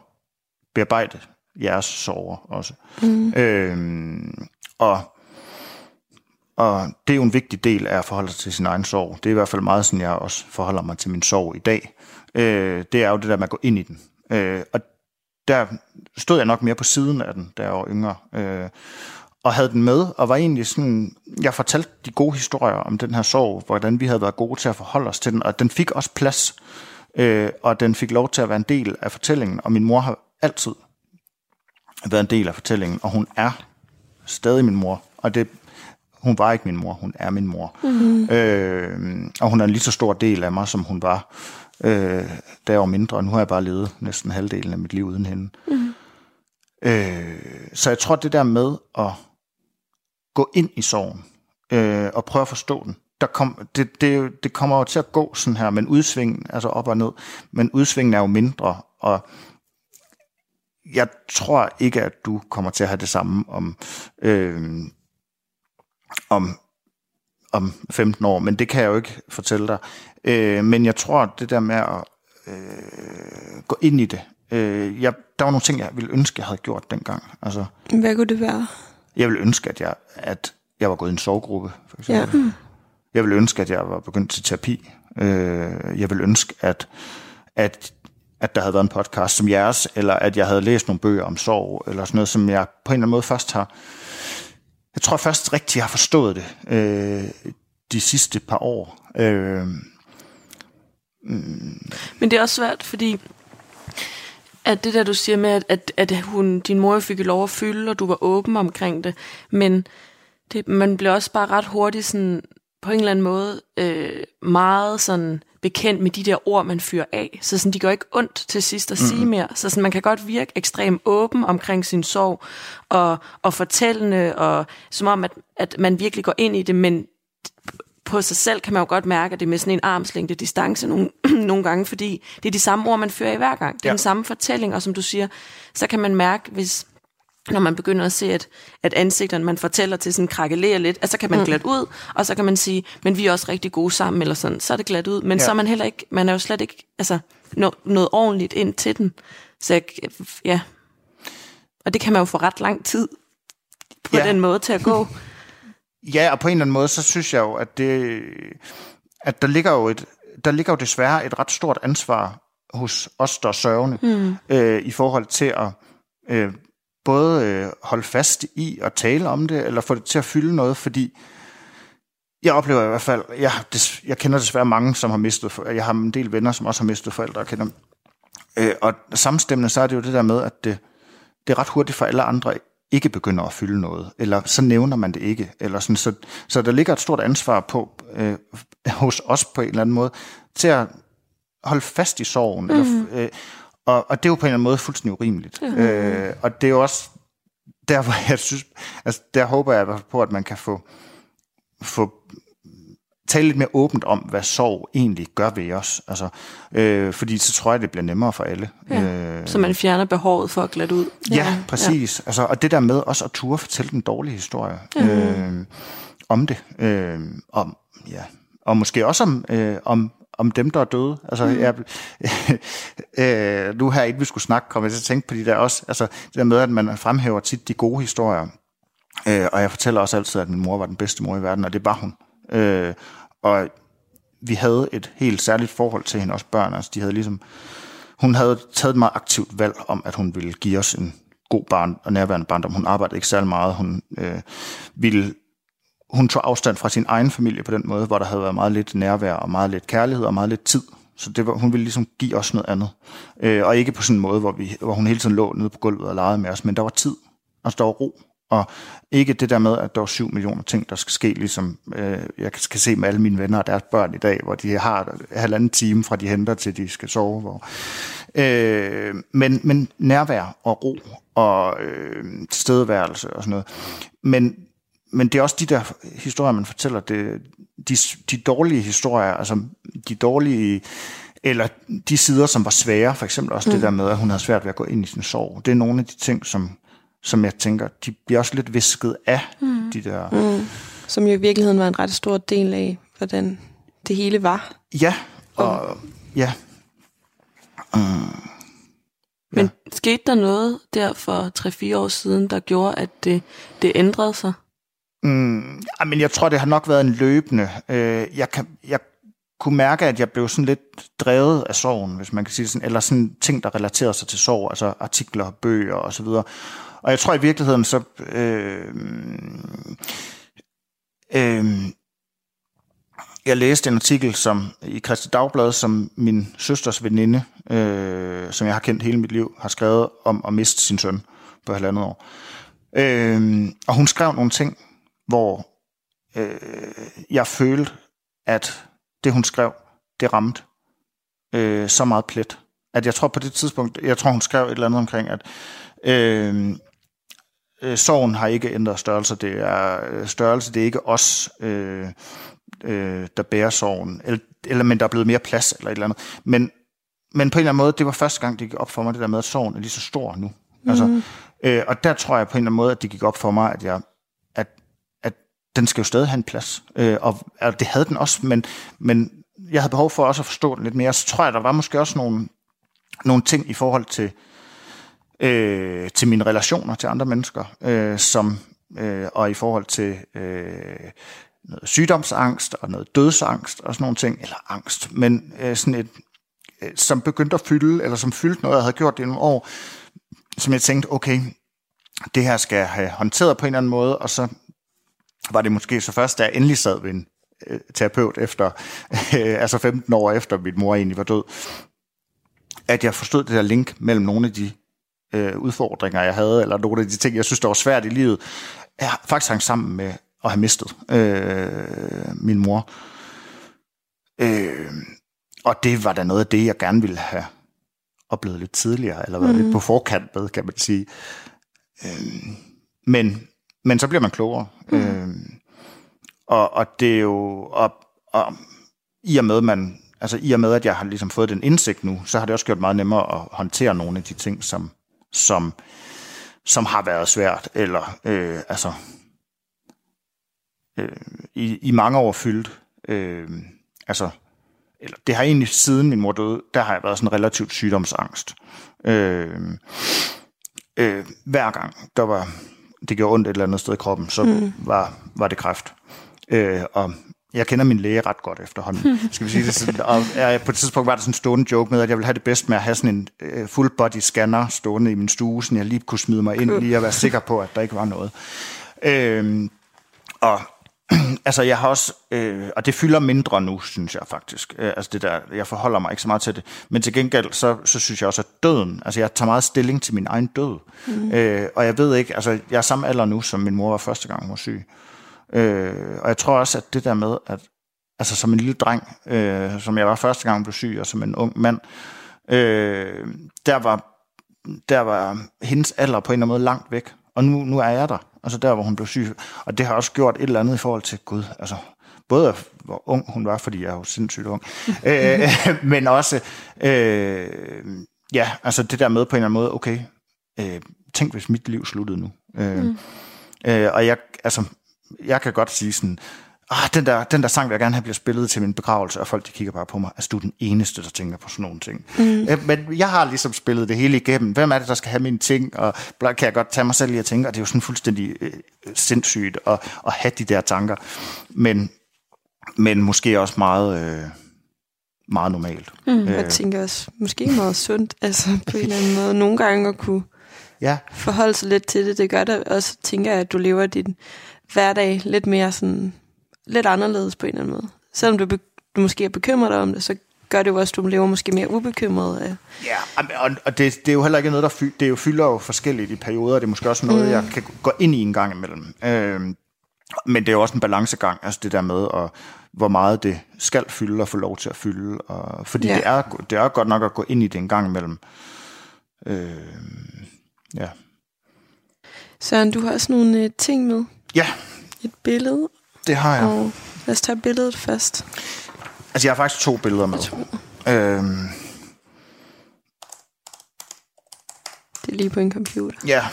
bearbejde jeres sorger også. Mm. Øh, og, og det er jo en vigtig del af at forholde sig til sin egen sorg. Det er i hvert fald meget sådan, jeg også forholder mig til min sorg i dag. Øh, det er jo det der med at gå ind i den. Øh, og der stod jeg nok mere på siden af den, da jeg var yngre. Øh, og havde den med, og var egentlig sådan, jeg fortalte de gode historier om den her sorg, hvordan vi havde været gode til at forholde os til den, og den fik også plads, øh, og den fik lov til at være en del af fortællingen, og min mor har altid været en del af fortællingen, og hun er stadig min mor, og det, hun var ikke min mor, hun er min mor. Mm-hmm. Øh, og hun er en lige så stor del af mig, som hun var, øh, da jeg var mindre, og nu har jeg bare levet næsten halvdelen af mit liv uden hende. Mm. Øh, så jeg tror, det der med at gå ind i sorgen øh, og prøve at forstå den, der kom, det, det, det kommer jo til at gå sådan her, men udsvingen, altså op og ned, men udsvingen er jo mindre, og jeg tror ikke, at du kommer til at have det samme om, øh, om, om 15 år, men det kan jeg jo ikke fortælle dig. Øh, men jeg tror, at det der med at øh, gå ind i det, øh, jeg, der var nogle ting, jeg ville ønske, jeg havde gjort dengang. Altså, Hvad kunne det være? Jeg ville ønske, at jeg, at jeg var gået i en sovegruppe, for eksempel. Ja. Jeg ville ønske, at jeg var begyndt til terapi. Øh, jeg ville ønske, at, at, at der havde været en podcast som jeres, eller at jeg havde læst nogle bøger om sorg, eller sådan noget, som jeg på en eller anden måde først har... Jeg tror først rigtig, har forstået det øh, de sidste par år. Øh, Men det er også svært, fordi at det der, du siger med, at, at, at hun, din mor fik lov at fylde, og du var åben omkring det, men det, man bliver også bare ret hurtigt sådan, på en eller anden måde øh, meget sådan bekendt med de der ord, man fyrer af. Så sådan, de går ikke ondt til sidst at sige mere. Så sådan, man kan godt virke ekstremt åben omkring sin sorg, og, og fortællende, og som om, at, at man virkelig går ind i det, men på sig selv kan man jo godt mærke, at det er med sådan en armslængde distance nogle, nogle gange, fordi det er de samme ord, man fører i hver gang. Det er Ja. den samme fortælling, og som du siger, så kan man mærke, hvis når man begynder at se, at, at ansigterne, man fortæller til, sådan krakelerer lidt, så kan man mm. glatte ud, og så kan man sige, men vi er også rigtig gode sammen, eller sådan, så er det glat ud. Men Ja. så er man heller ikke, man er jo slet ikke, altså, nå, noget ordentligt ind til den. Så jeg, ja, og det kan man jo få ret lang tid på ja. den måde til at gå. Ja, og på en eller anden måde, så synes jeg jo, at det, at der ligger jo et, der ligger jo desværre et ret stort ansvar hos os, der er sørgende, mm. øh, i forhold til at øh, både øh, holde fast i at tale om det, eller få det til at fylde noget, fordi jeg oplever i hvert fald, jeg, des, jeg kender desværre mange, som har mistet, for- jeg har en del venner, som også har mistet forældre, jeg kender dem. Øh, og samstemmende, så er det jo det der med, at det, det er ret hurtigt for alle andre ikke begynder at fylde noget, eller så nævner man det ikke. Eller sådan, så, så der ligger et stort ansvar på øh, hos os på en eller anden måde, til at holde fast i sorgen. Mm. Eller, øh, og, og det er jo på en eller anden måde fuldstændig urimeligt. Mm. Øh, og det er jo også der, hvor jeg synes, altså der håber jeg på, at man kan få, få tale lidt mere åbent om, hvad sorg egentlig gør ved os. Altså, øh, fordi så tror jeg, det bliver nemmere for alle. Ja. Øh, Så man fjerner behovet for at glatte ud. Ja, præcis. Ja. Altså, og det der med også at turde fortælle den dårlige historie mm. øh, om det. Øh, om, ja. Og måske også om, øh, om, om dem, der er døde. Altså, mm. jeg, øh, nu her ikke vi skulle snakke, kom jeg til at tænke på de der også. Altså, det der med, at man fremhæver tit de gode historier. Øh, og jeg fortæller også altid, at min mor var den bedste mor i verden, og det var hun. Øh, og vi havde et helt særligt forhold til hende, også børn. Altså, de havde ligesom, hun havde taget et meget aktivt valg om, at hun ville give os en god barn og nærværende barndom. Hun arbejdede ikke særlig meget. Hun øh, ville hun tog afstand fra sin egen familie på den måde, hvor der havde været meget lidt nærvær og meget lidt kærlighed og meget lidt tid. Så det var, hun ville ligesom give os noget andet. Øh, og ikke på sådan en måde, hvor, vi, hvor hun hele tiden lå nede på gulvet og legede med os, men der var tid. Altså der var ro. Og ikke det der med, at der var syv millioner ting, der skal ske, ligesom øh, jeg skal se med alle mine venner og deres børn i dag, hvor de har halvanden time fra de henter til de skal sove. Hvor, øh, men, men nærvær og ro og øh, tilstedeværelse og sådan noget. Men, men det er også de der historier, man fortæller, det, de, de dårlige historier, altså de dårlige, eller de sider, som var svære, for eksempel også mm. det der med, at hun havde svært ved at gå ind i sin sorg. Det er nogle af de ting, som, som jeg tænker, de bliver også lidt visket af, mm. de der... Mm. Som jo i virkeligheden var en ret stor del af, hvordan det hele var. Ja, og ja. Mm. Men ja. skete der noget der for 3-4 år siden, der gjorde, at det, det ændrede sig? Mm, ja, men jeg tror, det har nok været en løbende. Øh, jeg, kan, jeg kunne mærke, at jeg blev sådan lidt drevet af sorgen, hvis man kan sige det sådan, eller sådan ting, der relaterer sig til sorg, altså artikler, bøger og så videre. Og jeg tror i virkeligheden, så... Øh, øh, jeg læste en artikel som i Christi Dagblad, som min søsters veninde, øh, som jeg har kendt hele mit liv, har skrevet om at miste sin søn på halvandet år. Øh, og hun skrev nogle ting, hvor øh, jeg følte, at det hun skrev, det ramte øh, så meget plet. At jeg tror på det tidspunkt, jeg tror hun skrev et eller andet omkring, at øh, øh, sorgen har ikke ændret størrelse. Det er øh, størrelse, det er ikke os, øh, øh, der bærer sorgen. Eller, eller, men der er blevet mere plads, eller et eller andet. Men, men på en eller anden måde, det var første gang, det gik op for mig, det der med, at sorgen er lige så stor nu. Mm. Altså, øh, og der tror jeg på en eller anden måde, at det gik op for mig, at jeg at, at den skal jo stadig have en plads. Øh, og, og det havde den også, men, men jeg havde behov for også at forstå den lidt mere. Så tror jeg, der var måske også nogle, nogle ting i forhold til, øh, Øh, til mine relationer til andre mennesker, øh, som, øh, og i forhold til øh, noget sygdomsangst og noget dødsangst og sådan nogle ting, eller angst, men øh, sådan et, øh, som begyndte at fylde, eller som fyldte noget, jeg havde gjort det i nogle år, som jeg tænkte, okay, det her skal jeg have håndteret på en eller anden måde, og så var det måske så først, da jeg endelig sad ved en øh, terapeut efter, øh, altså 15 år efter min mor egentlig var død, at jeg forstod det der link mellem nogle af de øh, udfordringer, jeg havde, eller nogle af de ting, jeg synes, der var svært i livet, jeg faktisk hang sammen med at have mistet øh, min mor. Øh, og det var da noget af det, jeg gerne ville have oplevet lidt tidligere, eller været mm. lidt på forkant med, kan man sige. Øh, men, men så bliver man klogere. Mm. Øh, og, og det er jo, og, og i og med, man, altså i og med, at jeg har ligesom fået den indsigt nu, så har det også gjort meget nemmere at håndtere nogle af de ting, som, som, som har været svært, eller øh, altså øh, i, i mange år fyldt. Øh, altså, eller det har egentlig siden min mor døde, der har jeg været sådan relativt sygdomsangst. Øh, øh, hver gang der var, det gjorde ondt et eller andet sted i kroppen, så mm. var, var det kræft. Øh, og jeg kender min læge ret godt efterhånden, skal vi sige det sådan. Og jeg, på et tidspunkt var der sådan en stående joke med, at jeg ville have det bedst med at have sådan en uh, full body scanner stående i min stue, så jeg lige kunne smide mig ind, lige at være sikker på, at der ikke var noget. Øh, og altså jeg har også, øh, og det fylder mindre nu, synes jeg faktisk. Øh, altså det der, jeg forholder mig ikke så meget til det. Men til gengæld, så, så synes jeg også, at døden, altså jeg tager meget stilling til min egen død. Mm. Øh, og jeg ved ikke, altså jeg er samme alder nu, som min mor var første gang, hun var syg. Øh, og jeg tror også, at det der med, at altså som en lille dreng, øh, som jeg var første gang, blev syg, og som en ung mand, øh, der var der var hendes alder på en eller anden måde langt væk. Og nu, nu er jeg der. Altså der, hvor hun blev syg. Og det har også gjort et eller andet i forhold til Gud. Altså, både hvor ung hun var, fordi jeg er jo sindssygt ung, øh, men også, øh, ja, altså det der med på en eller anden måde, okay, øh, tænk hvis mit liv sluttede nu. Øh, mm. øh, og jeg, altså, jeg kan godt sige sådan, ah, den, der, den der sang vil jeg gerne have bliver spillet til min begravelse, og folk de kigger bare på mig. Altså, du er den eneste, der tænker på sådan nogle ting. Mm. Øh, men jeg har ligesom spillet det hele igennem. Hvem er det, der skal have mine ting? Og kan jeg godt tage mig selv i at tænke, og det er jo sådan fuldstændig øh, sindssygt at, at have de der tanker. Men, men måske også meget... Øh, meget normalt. Mm, jeg øh. tænker også, måske meget sundt, altså på en eller anden måde. Nogle gange at kunne ja. forholde sig lidt til det, det gør det også, tænker jeg, at du lever din hverdag lidt mere sådan lidt anderledes på en eller anden måde. Selvom du, du måske er bekymret om det, så gør det jo også, at du lever måske mere ubekymret. Ja, og, og det, det er jo heller ikke noget, der fylder, det er jo fylder jo forskelligt i perioder. Det er måske også noget, mm. jeg kan gå ind i en gang imellem. Øh, men det er jo også en balancegang, altså det der med, at, hvor meget det skal fylde og få lov til at fylde. Og, fordi ja. det, er, det er godt nok at gå ind i det en gang imellem. Øh, ja. Søren, du har også nogle uh, ting med. Ja. Et billede det har jeg. Og lad os tage billedet først. Altså, jeg har faktisk to billeder med. Øhm, det er lige på en computer. Ja.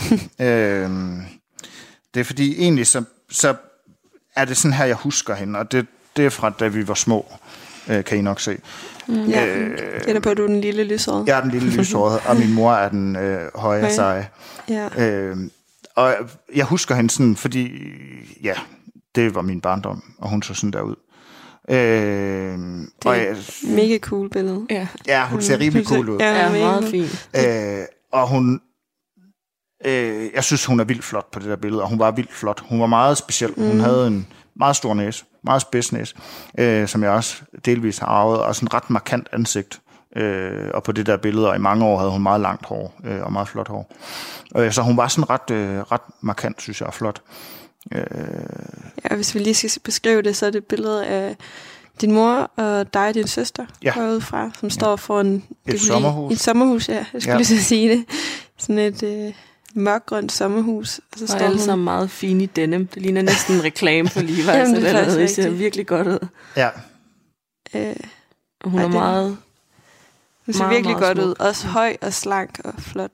øhm, det er fordi, egentlig så, så er det sådan her, jeg husker hende, og det, det er fra, da vi var små, øh, kan I nok se. Mm, ja, øh, det er på, at du er den lille lysårede. Jeg er den lille lysårede, og min mor er den øh, høje seje. Ja. Øh, og jeg husker hende sådan, fordi, ja, det var min barndom, og hun så sådan der ud. Øh, det er og jeg, mega cool billede. Ja, ja hun ser rimelig cool ud. Ja, meget fint. Øh, og hun, øh, jeg synes, hun er vildt flot på det der billede, og hun var vildt flot. Hun var meget speciel. Mm. Hun havde en meget stor næse, meget spids næse, øh, som jeg også delvis har arvet, og sådan ret markant ansigt. Øh, og på det der billede, og i mange år havde hun meget langt hår, øh, og meget flot hår. Øh, så hun var sådan ret, øh, ret markant, synes jeg, og flot. Øh... Ja, hvis vi lige skal beskrive det, så er det et billede af din mor og dig og din søster ja. fra, som står ja. for en, et sommerhus. Et sommerhus, ja. Jeg skulle ja. lige så sige det. Sådan et, øh, mørkgrønt sommerhus. Og så står alle hun... sammen meget fine i denim. Det ligner næsten en reklame for Levi's. Jamen, det. Det ser virkelig godt ud. Ja, Øh, Og hun Ej, er meget... hun ser Meget, virkelig meget godt smuk. ud. Også høj og slank og flot.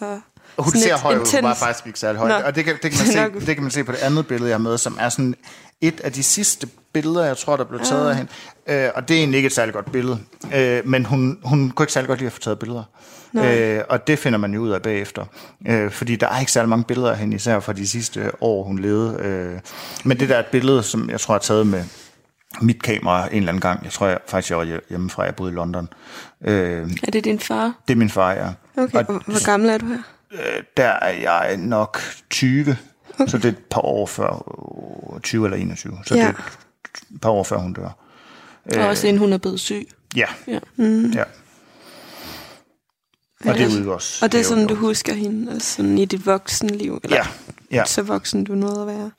Og Og hun Sådan ser høj ud, hun var faktisk ikke særlig høj. Nå. Og det kan, det, kan man se, det kan man se på det andet billede, jeg har med, som er sådan et af de sidste billeder, jeg tror, der blev taget af hende. Øh, og det er egentlig ikke et særligt godt billede. Øh, men hun, hun kunne ikke særlig godt lide at få taget billeder. Øh, og det finder man jo ud af bagefter. Øh, fordi der er ikke særlig mange billeder af hende, især fra de sidste år, hun levede. Øh, men det der er et billede, som jeg tror er taget med mit kamera en eller anden gang. Jeg tror jeg, faktisk, jeg var hjemmefra. Jeg boede i London. Øh, Er det din far? det er min far, ja. okay, Og hvor, gammel er du her? Øh, der er jeg nok 20, okay. så det er et par år før, øh, 20 eller 21, så ja. Det er et par år før hun dør. Og også inden hun er blevet syg. Ja, Ja. Mm. ja. Og det er også. Og det er sådan, du husker hende også sådan i dit voksenliv? Eller Ja, ja. så voksen du nåede at være?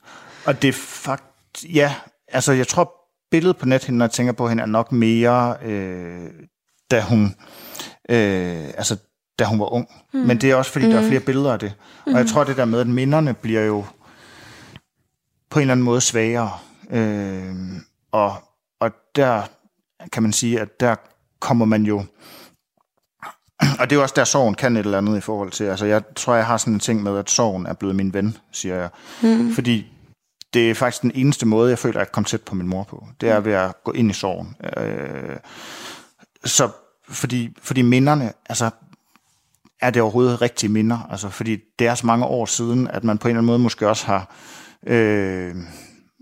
Og det er fakt... Ja, altså jeg tror, billedet på net, når jeg tænker på hende, er nok mere, øh, da hun... Øh, altså, da hun var ung. Mm. Men det er også, fordi mm. der er flere billeder af det. Mm. Og jeg tror, det der med, at minderne bliver jo på en eller anden måde svagere. Øh, og, og der kan man sige, at der kommer man jo... Og det er jo også der, sorgen kan et eller andet i forhold til... Altså, jeg tror, jeg har sådan en ting med, at sorgen er blevet min ven, siger jeg. Mm. Fordi det er faktisk den eneste måde, jeg føler, at jeg komme tæt på min mor på. Det er ved at gå ind i sorgen. Øh, så fordi, fordi minderne, altså, er det overhovedet rigtige minder? Altså, fordi det er så mange år siden, at man på en eller anden måde måske også har... Øh,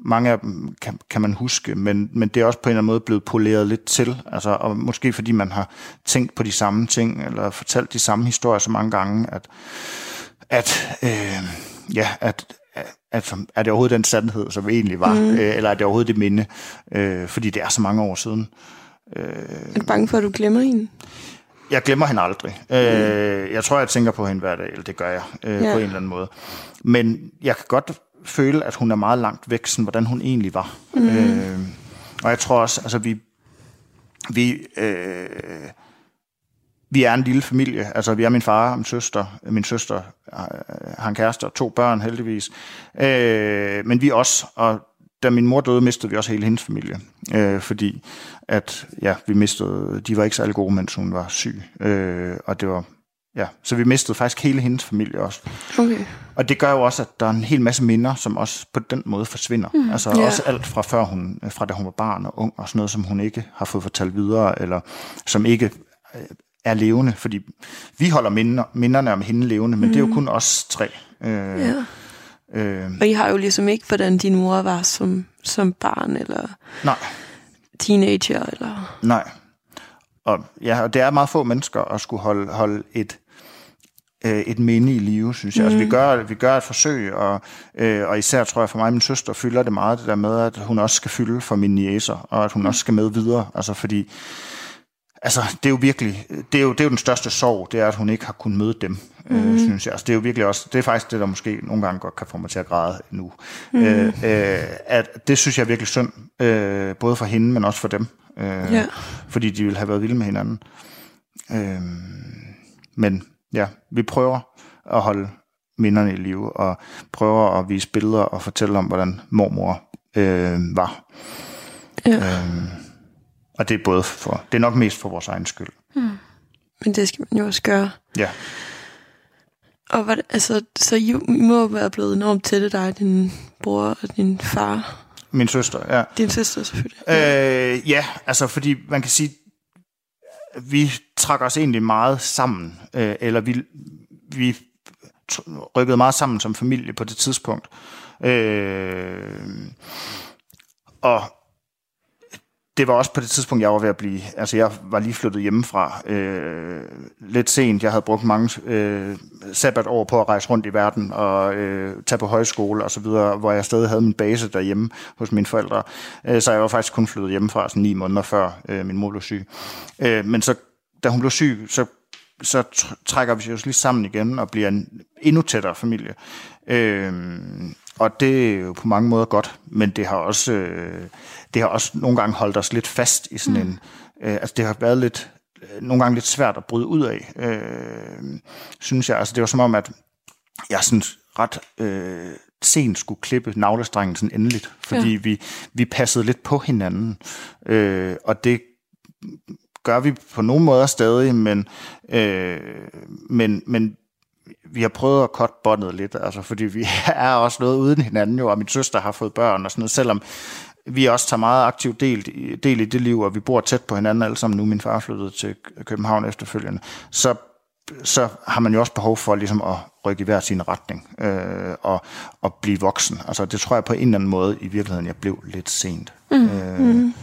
mange af dem kan, kan man huske, men, men det er også på en eller anden måde blevet poleret lidt til. Altså, og måske fordi man har tænkt på de samme ting, eller fortalt de samme historier så mange gange, at, at øh, ja, at, at, er det overhovedet den sandhed, som egentlig var, mm. øh, eller er det overhovedet det minde, øh, fordi det er så mange år siden. Er du bange for, at du glemmer hende? Jeg glemmer hende aldrig. Mm. Øh, jeg tror, jeg tænker på hende hver dag, eller det gør jeg øh, Ja. på en eller anden måde. Men jeg kan godt føle, at hun er meget langt væk, sådan, hvordan hun egentlig var. Mm. Øh, og jeg tror også, altså vi, vi, øh, vi er en lille familie. Altså vi er min far og min søster. Min søster øh, har en kæreste og to børn heldigvis. Øh, men vi også, og da min mor døde, mistede vi også hele hendes familie. Øh, fordi at, ja, vi mistede, de var ikke særlig gode, mens hun var syg. Øh, og det var, ja, så vi mistede faktisk hele hendes familie også. Okay. Og det gør jo også, at der er en hel masse minder, som også på den måde forsvinder. Mm, altså ja. også alt fra før hun, fra da hun var barn og ung, og sådan noget, som hun ikke har fået fortalt videre, eller som ikke øh, er levende. Fordi vi holder minder, minderne om hende levende, men mm. det er jo kun os tre. Øh, Ja. øh, Og I har jo ligesom ikke, hvordan din mor var som, som barn, eller nej, teenager, eller... nej. Og, ja, og det er meget få mennesker at skulle holde, holde et, øh, et minde i live, synes jeg. Mm. Altså, vi, gør, vi gør et forsøg, og, øh, og især tror jeg for mig, min søster fylder det meget, det der med, at hun også skal fylde for mine næser, og at hun også skal med videre. Altså, fordi altså, det er jo virkelig, det er jo, det er jo den største sorg, det er, at hun ikke har kunnet møde dem, mm. øh, synes jeg. Altså, det er jo virkelig også, det er faktisk det, der måske nogle gange godt kan få mig til at græde nu. Mm. Øh, øh, at det synes jeg er virkelig synd, øh, både for hende, men også for dem. Øh, Ja. Fordi de ville have været vilde med hinanden. Øh, men ja, vi prøver at holde minderne i live, og prøver at vise billeder og fortælle om, hvordan mormor øh, var. Ja. Øh, og det er både for, det er nok mest for vores egen skyld. Men det skal man jo også gøre. Ja, Og hvad, altså, så I, må være blevet enormt tætte dig, din bror og din far. min søster, ja. Din søster selvfølgelig. Øh, ja, altså fordi man kan sige, vi trak os egentlig meget sammen, øh, eller vi, vi rykkede meget sammen som familie på det tidspunkt. Øh, og det var også på det tidspunkt, jeg var ved at blive... Altså, jeg var lige flyttet hjemmefra øh, lidt sent. Jeg havde brugt mange øh, sabbatår på at rejse rundt i verden og øh, tage på højskole og så videre, hvor jeg stadig havde min base derhjemme hos mine forældre. Øh, så jeg var faktisk kun flyttet hjemmefra sådan ni måneder før øh, min mor blev syg. Øh, men så, da hun blev syg, så så trækker vi os lige sammen igen og bliver en endnu tættere familie. Øh, og det er jo på mange måder godt, men det har også, øh, det har også nogle gange holdt os lidt fast i sådan mm. en... Øh, altså det har været lidt, øh, nogle gange lidt svært at bryde ud af, øh, synes jeg. Altså det var som om, at jeg sådan ret øh, sent skulle klippe navlestrengen sådan endeligt, fordi ja. vi, vi passede lidt på hinanden. Øh, og det gør vi på nogle måder stadig, men, øh, men, men vi har prøvet at cutte båndet lidt, altså, fordi vi er også noget uden hinanden jo, og min søster har fået børn og sådan noget, selvom vi også tager meget aktiv del, del i det liv, og vi bor tæt på hinanden alle sammen nu. Min far flyttede til København efterfølgende. Så, så har man jo også behov for ligesom at rykke i hver sin retning øh, og, og blive voksen. Altså det tror jeg på en eller anden måde i virkeligheden, jeg blev lidt sent. Mm. Øh, mm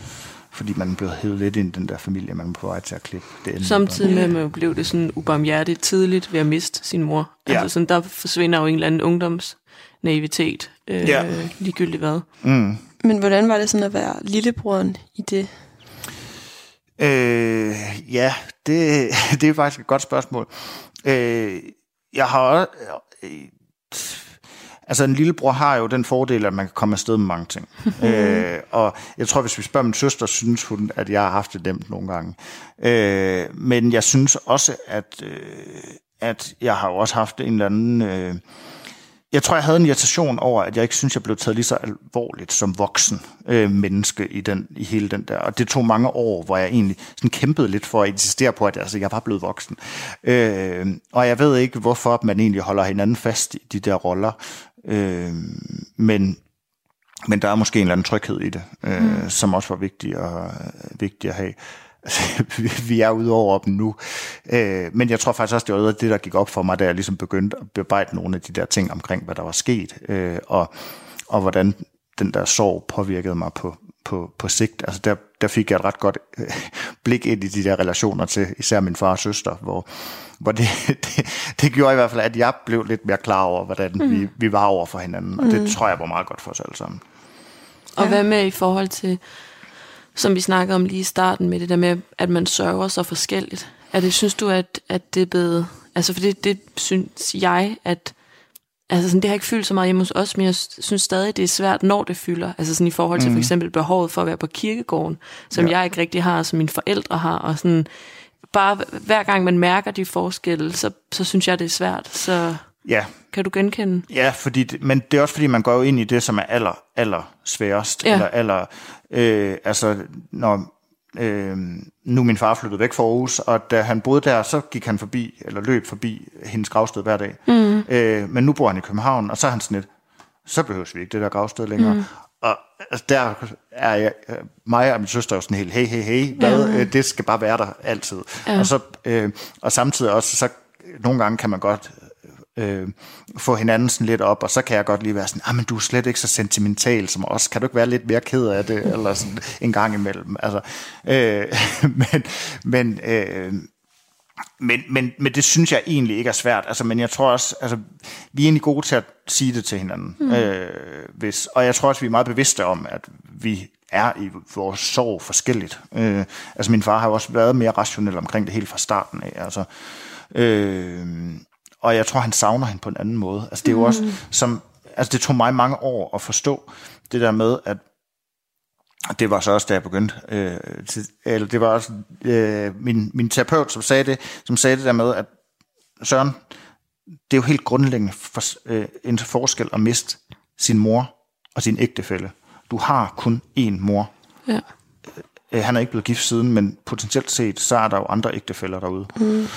fordi man blev hævet lidt ind i den der familie, man var på vej til at klippe det Samtidig med, at man blev det sådan ubarmhjertigt tidligt ved at miste sin mor. Ja. Altså sådan, der forsvinder jo en eller anden ungdoms naivitet, øh, ja. ligegyldigt hvad. Mm. Men hvordan var det sådan at være lillebroren i det? Øh, ja, det, det er faktisk et godt spørgsmål. Øh, jeg har øh, Altså en lillebror har jo den fordel, at man kan komme afsted med mange ting. øh, og jeg tror, hvis vi spørger min søster, synes hun, at jeg har haft det nemt nogle gange. Øh, men jeg synes også, at, øh, at jeg har også haft en eller anden... Øh, jeg tror, jeg havde en irritation over, at jeg ikke synes, jeg blev taget lige så alvorligt som voksen øh, menneske i, den, i hele den der. Og det tog mange år, hvor jeg egentlig sådan kæmpede lidt for at insistere på, at altså, jeg var blevet voksen. Øh, og jeg ved ikke, hvorfor man egentlig holder hinanden fast i de der roller. Øh, men, men der er måske en eller anden tryghed i det, øh, mm. som også var vigtig at, vigtig at have. Vi er ude over dem nu. Øh, men jeg tror faktisk også, det var det, der gik op for mig, da jeg ligesom begyndte at bearbejde nogle af de der ting omkring, hvad der var sket, øh, og, og hvordan den der sorg påvirkede mig på, på, på sigt. Altså der, der fik jeg et ret godt øh, blik ind i de der relationer til især min far og søster, hvor, hvor det, det, det gjorde i hvert fald, at jeg blev lidt mere klar over, hvordan mm. vi, vi var over for hinanden, og mm. det tror jeg var meget godt for os alle sammen. Og ja. hvad med i forhold til, som vi snakkede om lige i starten, med det der med, at man sørger så forskelligt? Er det, synes du, at, at det er blevet... Altså, for det, det synes jeg, at Altså sådan, det har ikke fyldt så meget hjemme hos os, men jeg synes stadig, det er svært, når det fylder. Altså sådan i forhold til mm. for eksempel behovet for at være på kirkegården, som ja. jeg ikke rigtig har, som mine forældre har. Og sådan, bare hver gang man mærker de forskelle, så, så synes jeg, det er svært. Så ja. kan du genkende? Ja, fordi det, men det er også fordi, man går jo ind i det, som er aller, aller sværest. Ja. Eller aller, øh, altså, når, øh, nu min far flyttede væk fra Aarhus, og da han boede der, så gik han forbi, eller løb forbi hendes gravsted hver dag. Mm. Øh, men nu bor han i København, og så er han sådan lidt, så behøver vi ikke det der gravsted længere. Mm. Og altså, der er jeg, mig og min søster jo sådan helt, hey, hey, hey, hvad, ja. øh, det skal bare være der altid. Ja. Og, så, øh, og samtidig også, så nogle gange kan man godt øh, få hinanden sådan lidt op, og så kan jeg godt lige være sådan, ah, men du er slet ikke så sentimental som os, kan du ikke være lidt mere ked af det, eller sådan en gang imellem. Altså, øh, men, men, øh, men, men, men det synes jeg egentlig ikke er svært. Altså, men jeg tror også, altså, vi er egentlig gode til at sige det til hinanden. Mm. Øh, hvis, og jeg tror også, vi er meget bevidste om, at vi er i vores sorg forskelligt. Øh, altså min far har jo også været mere rationel omkring det helt fra starten af. Altså, øh, og jeg tror, han savner hende på en anden måde. Altså det er jo mm. også, som, altså det tog mig mange år at forstå det der med, at det var så også, da jeg begyndte, øh, til, eller det var også øh, min, min terapeut, som sagde det, som sagde det der med, at Søren, det er jo helt grundlæggende for, øh, en forskel at miste sin mor og sin ægtefælle. Du har kun én mor. Ja. Øh, han er ikke blevet gift siden, men potentielt set, så er der jo andre ægtefæller derude. Mm.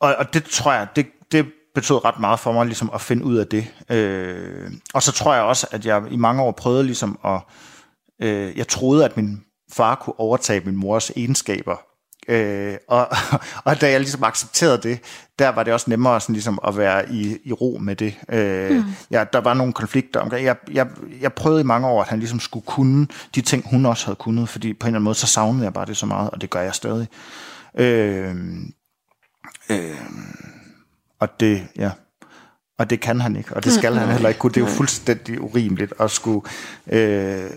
Og, og det tror jeg, det, det betød ret meget for mig ligesom at finde ud af det. Øh, og så tror jeg også, at jeg i mange år prøvede ligesom at... Øh, jeg troede, at min far kunne overtage min mors egenskaber. Øh, og, og da jeg ligesom accepterede det, der var det også nemmere sådan ligesom at være i, i ro med det. Øh, mm. ja, der var nogle konflikter omkring. Jeg, jeg, jeg prøvede i mange år, at han ligesom skulle kunne de ting, hun også havde kunnet, fordi på en eller anden måde, så savnede jeg bare det så meget, og det gør jeg stadig. Øh, øh, og det, ja, og det kan han ikke, og det skal han heller ikke kunne. Det er jo fuldstændig urimeligt at skulle, øh,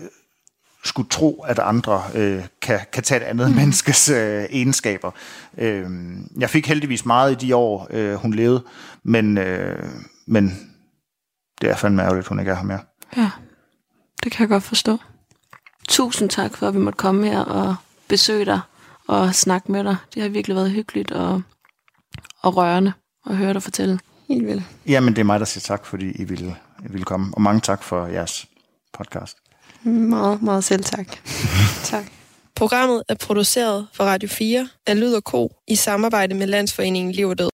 skulle tro, at andre øh, kan, kan tage et andet mm. menneskes øh, egenskaber. Øh, jeg fik heldigvis meget i de år, øh, hun levede, men, øh, men det er fandme ærgerligt, hun ikke er her mere. Ja, det kan jeg godt forstå. Tusind tak for, at vi måtte komme her og besøge dig og snakke med dig. Det har virkelig været hyggeligt og, og rørende at høre dig fortælle. Helt vildt. Jamen, det er mig, der siger tak, fordi I ville, I ville komme. Og mange tak for jeres podcast. Meget, meget selv tak. Tak. Programmet er produceret for Radio 4 af Lyd og Ko i samarbejde med Landsforeningen Liv og Død.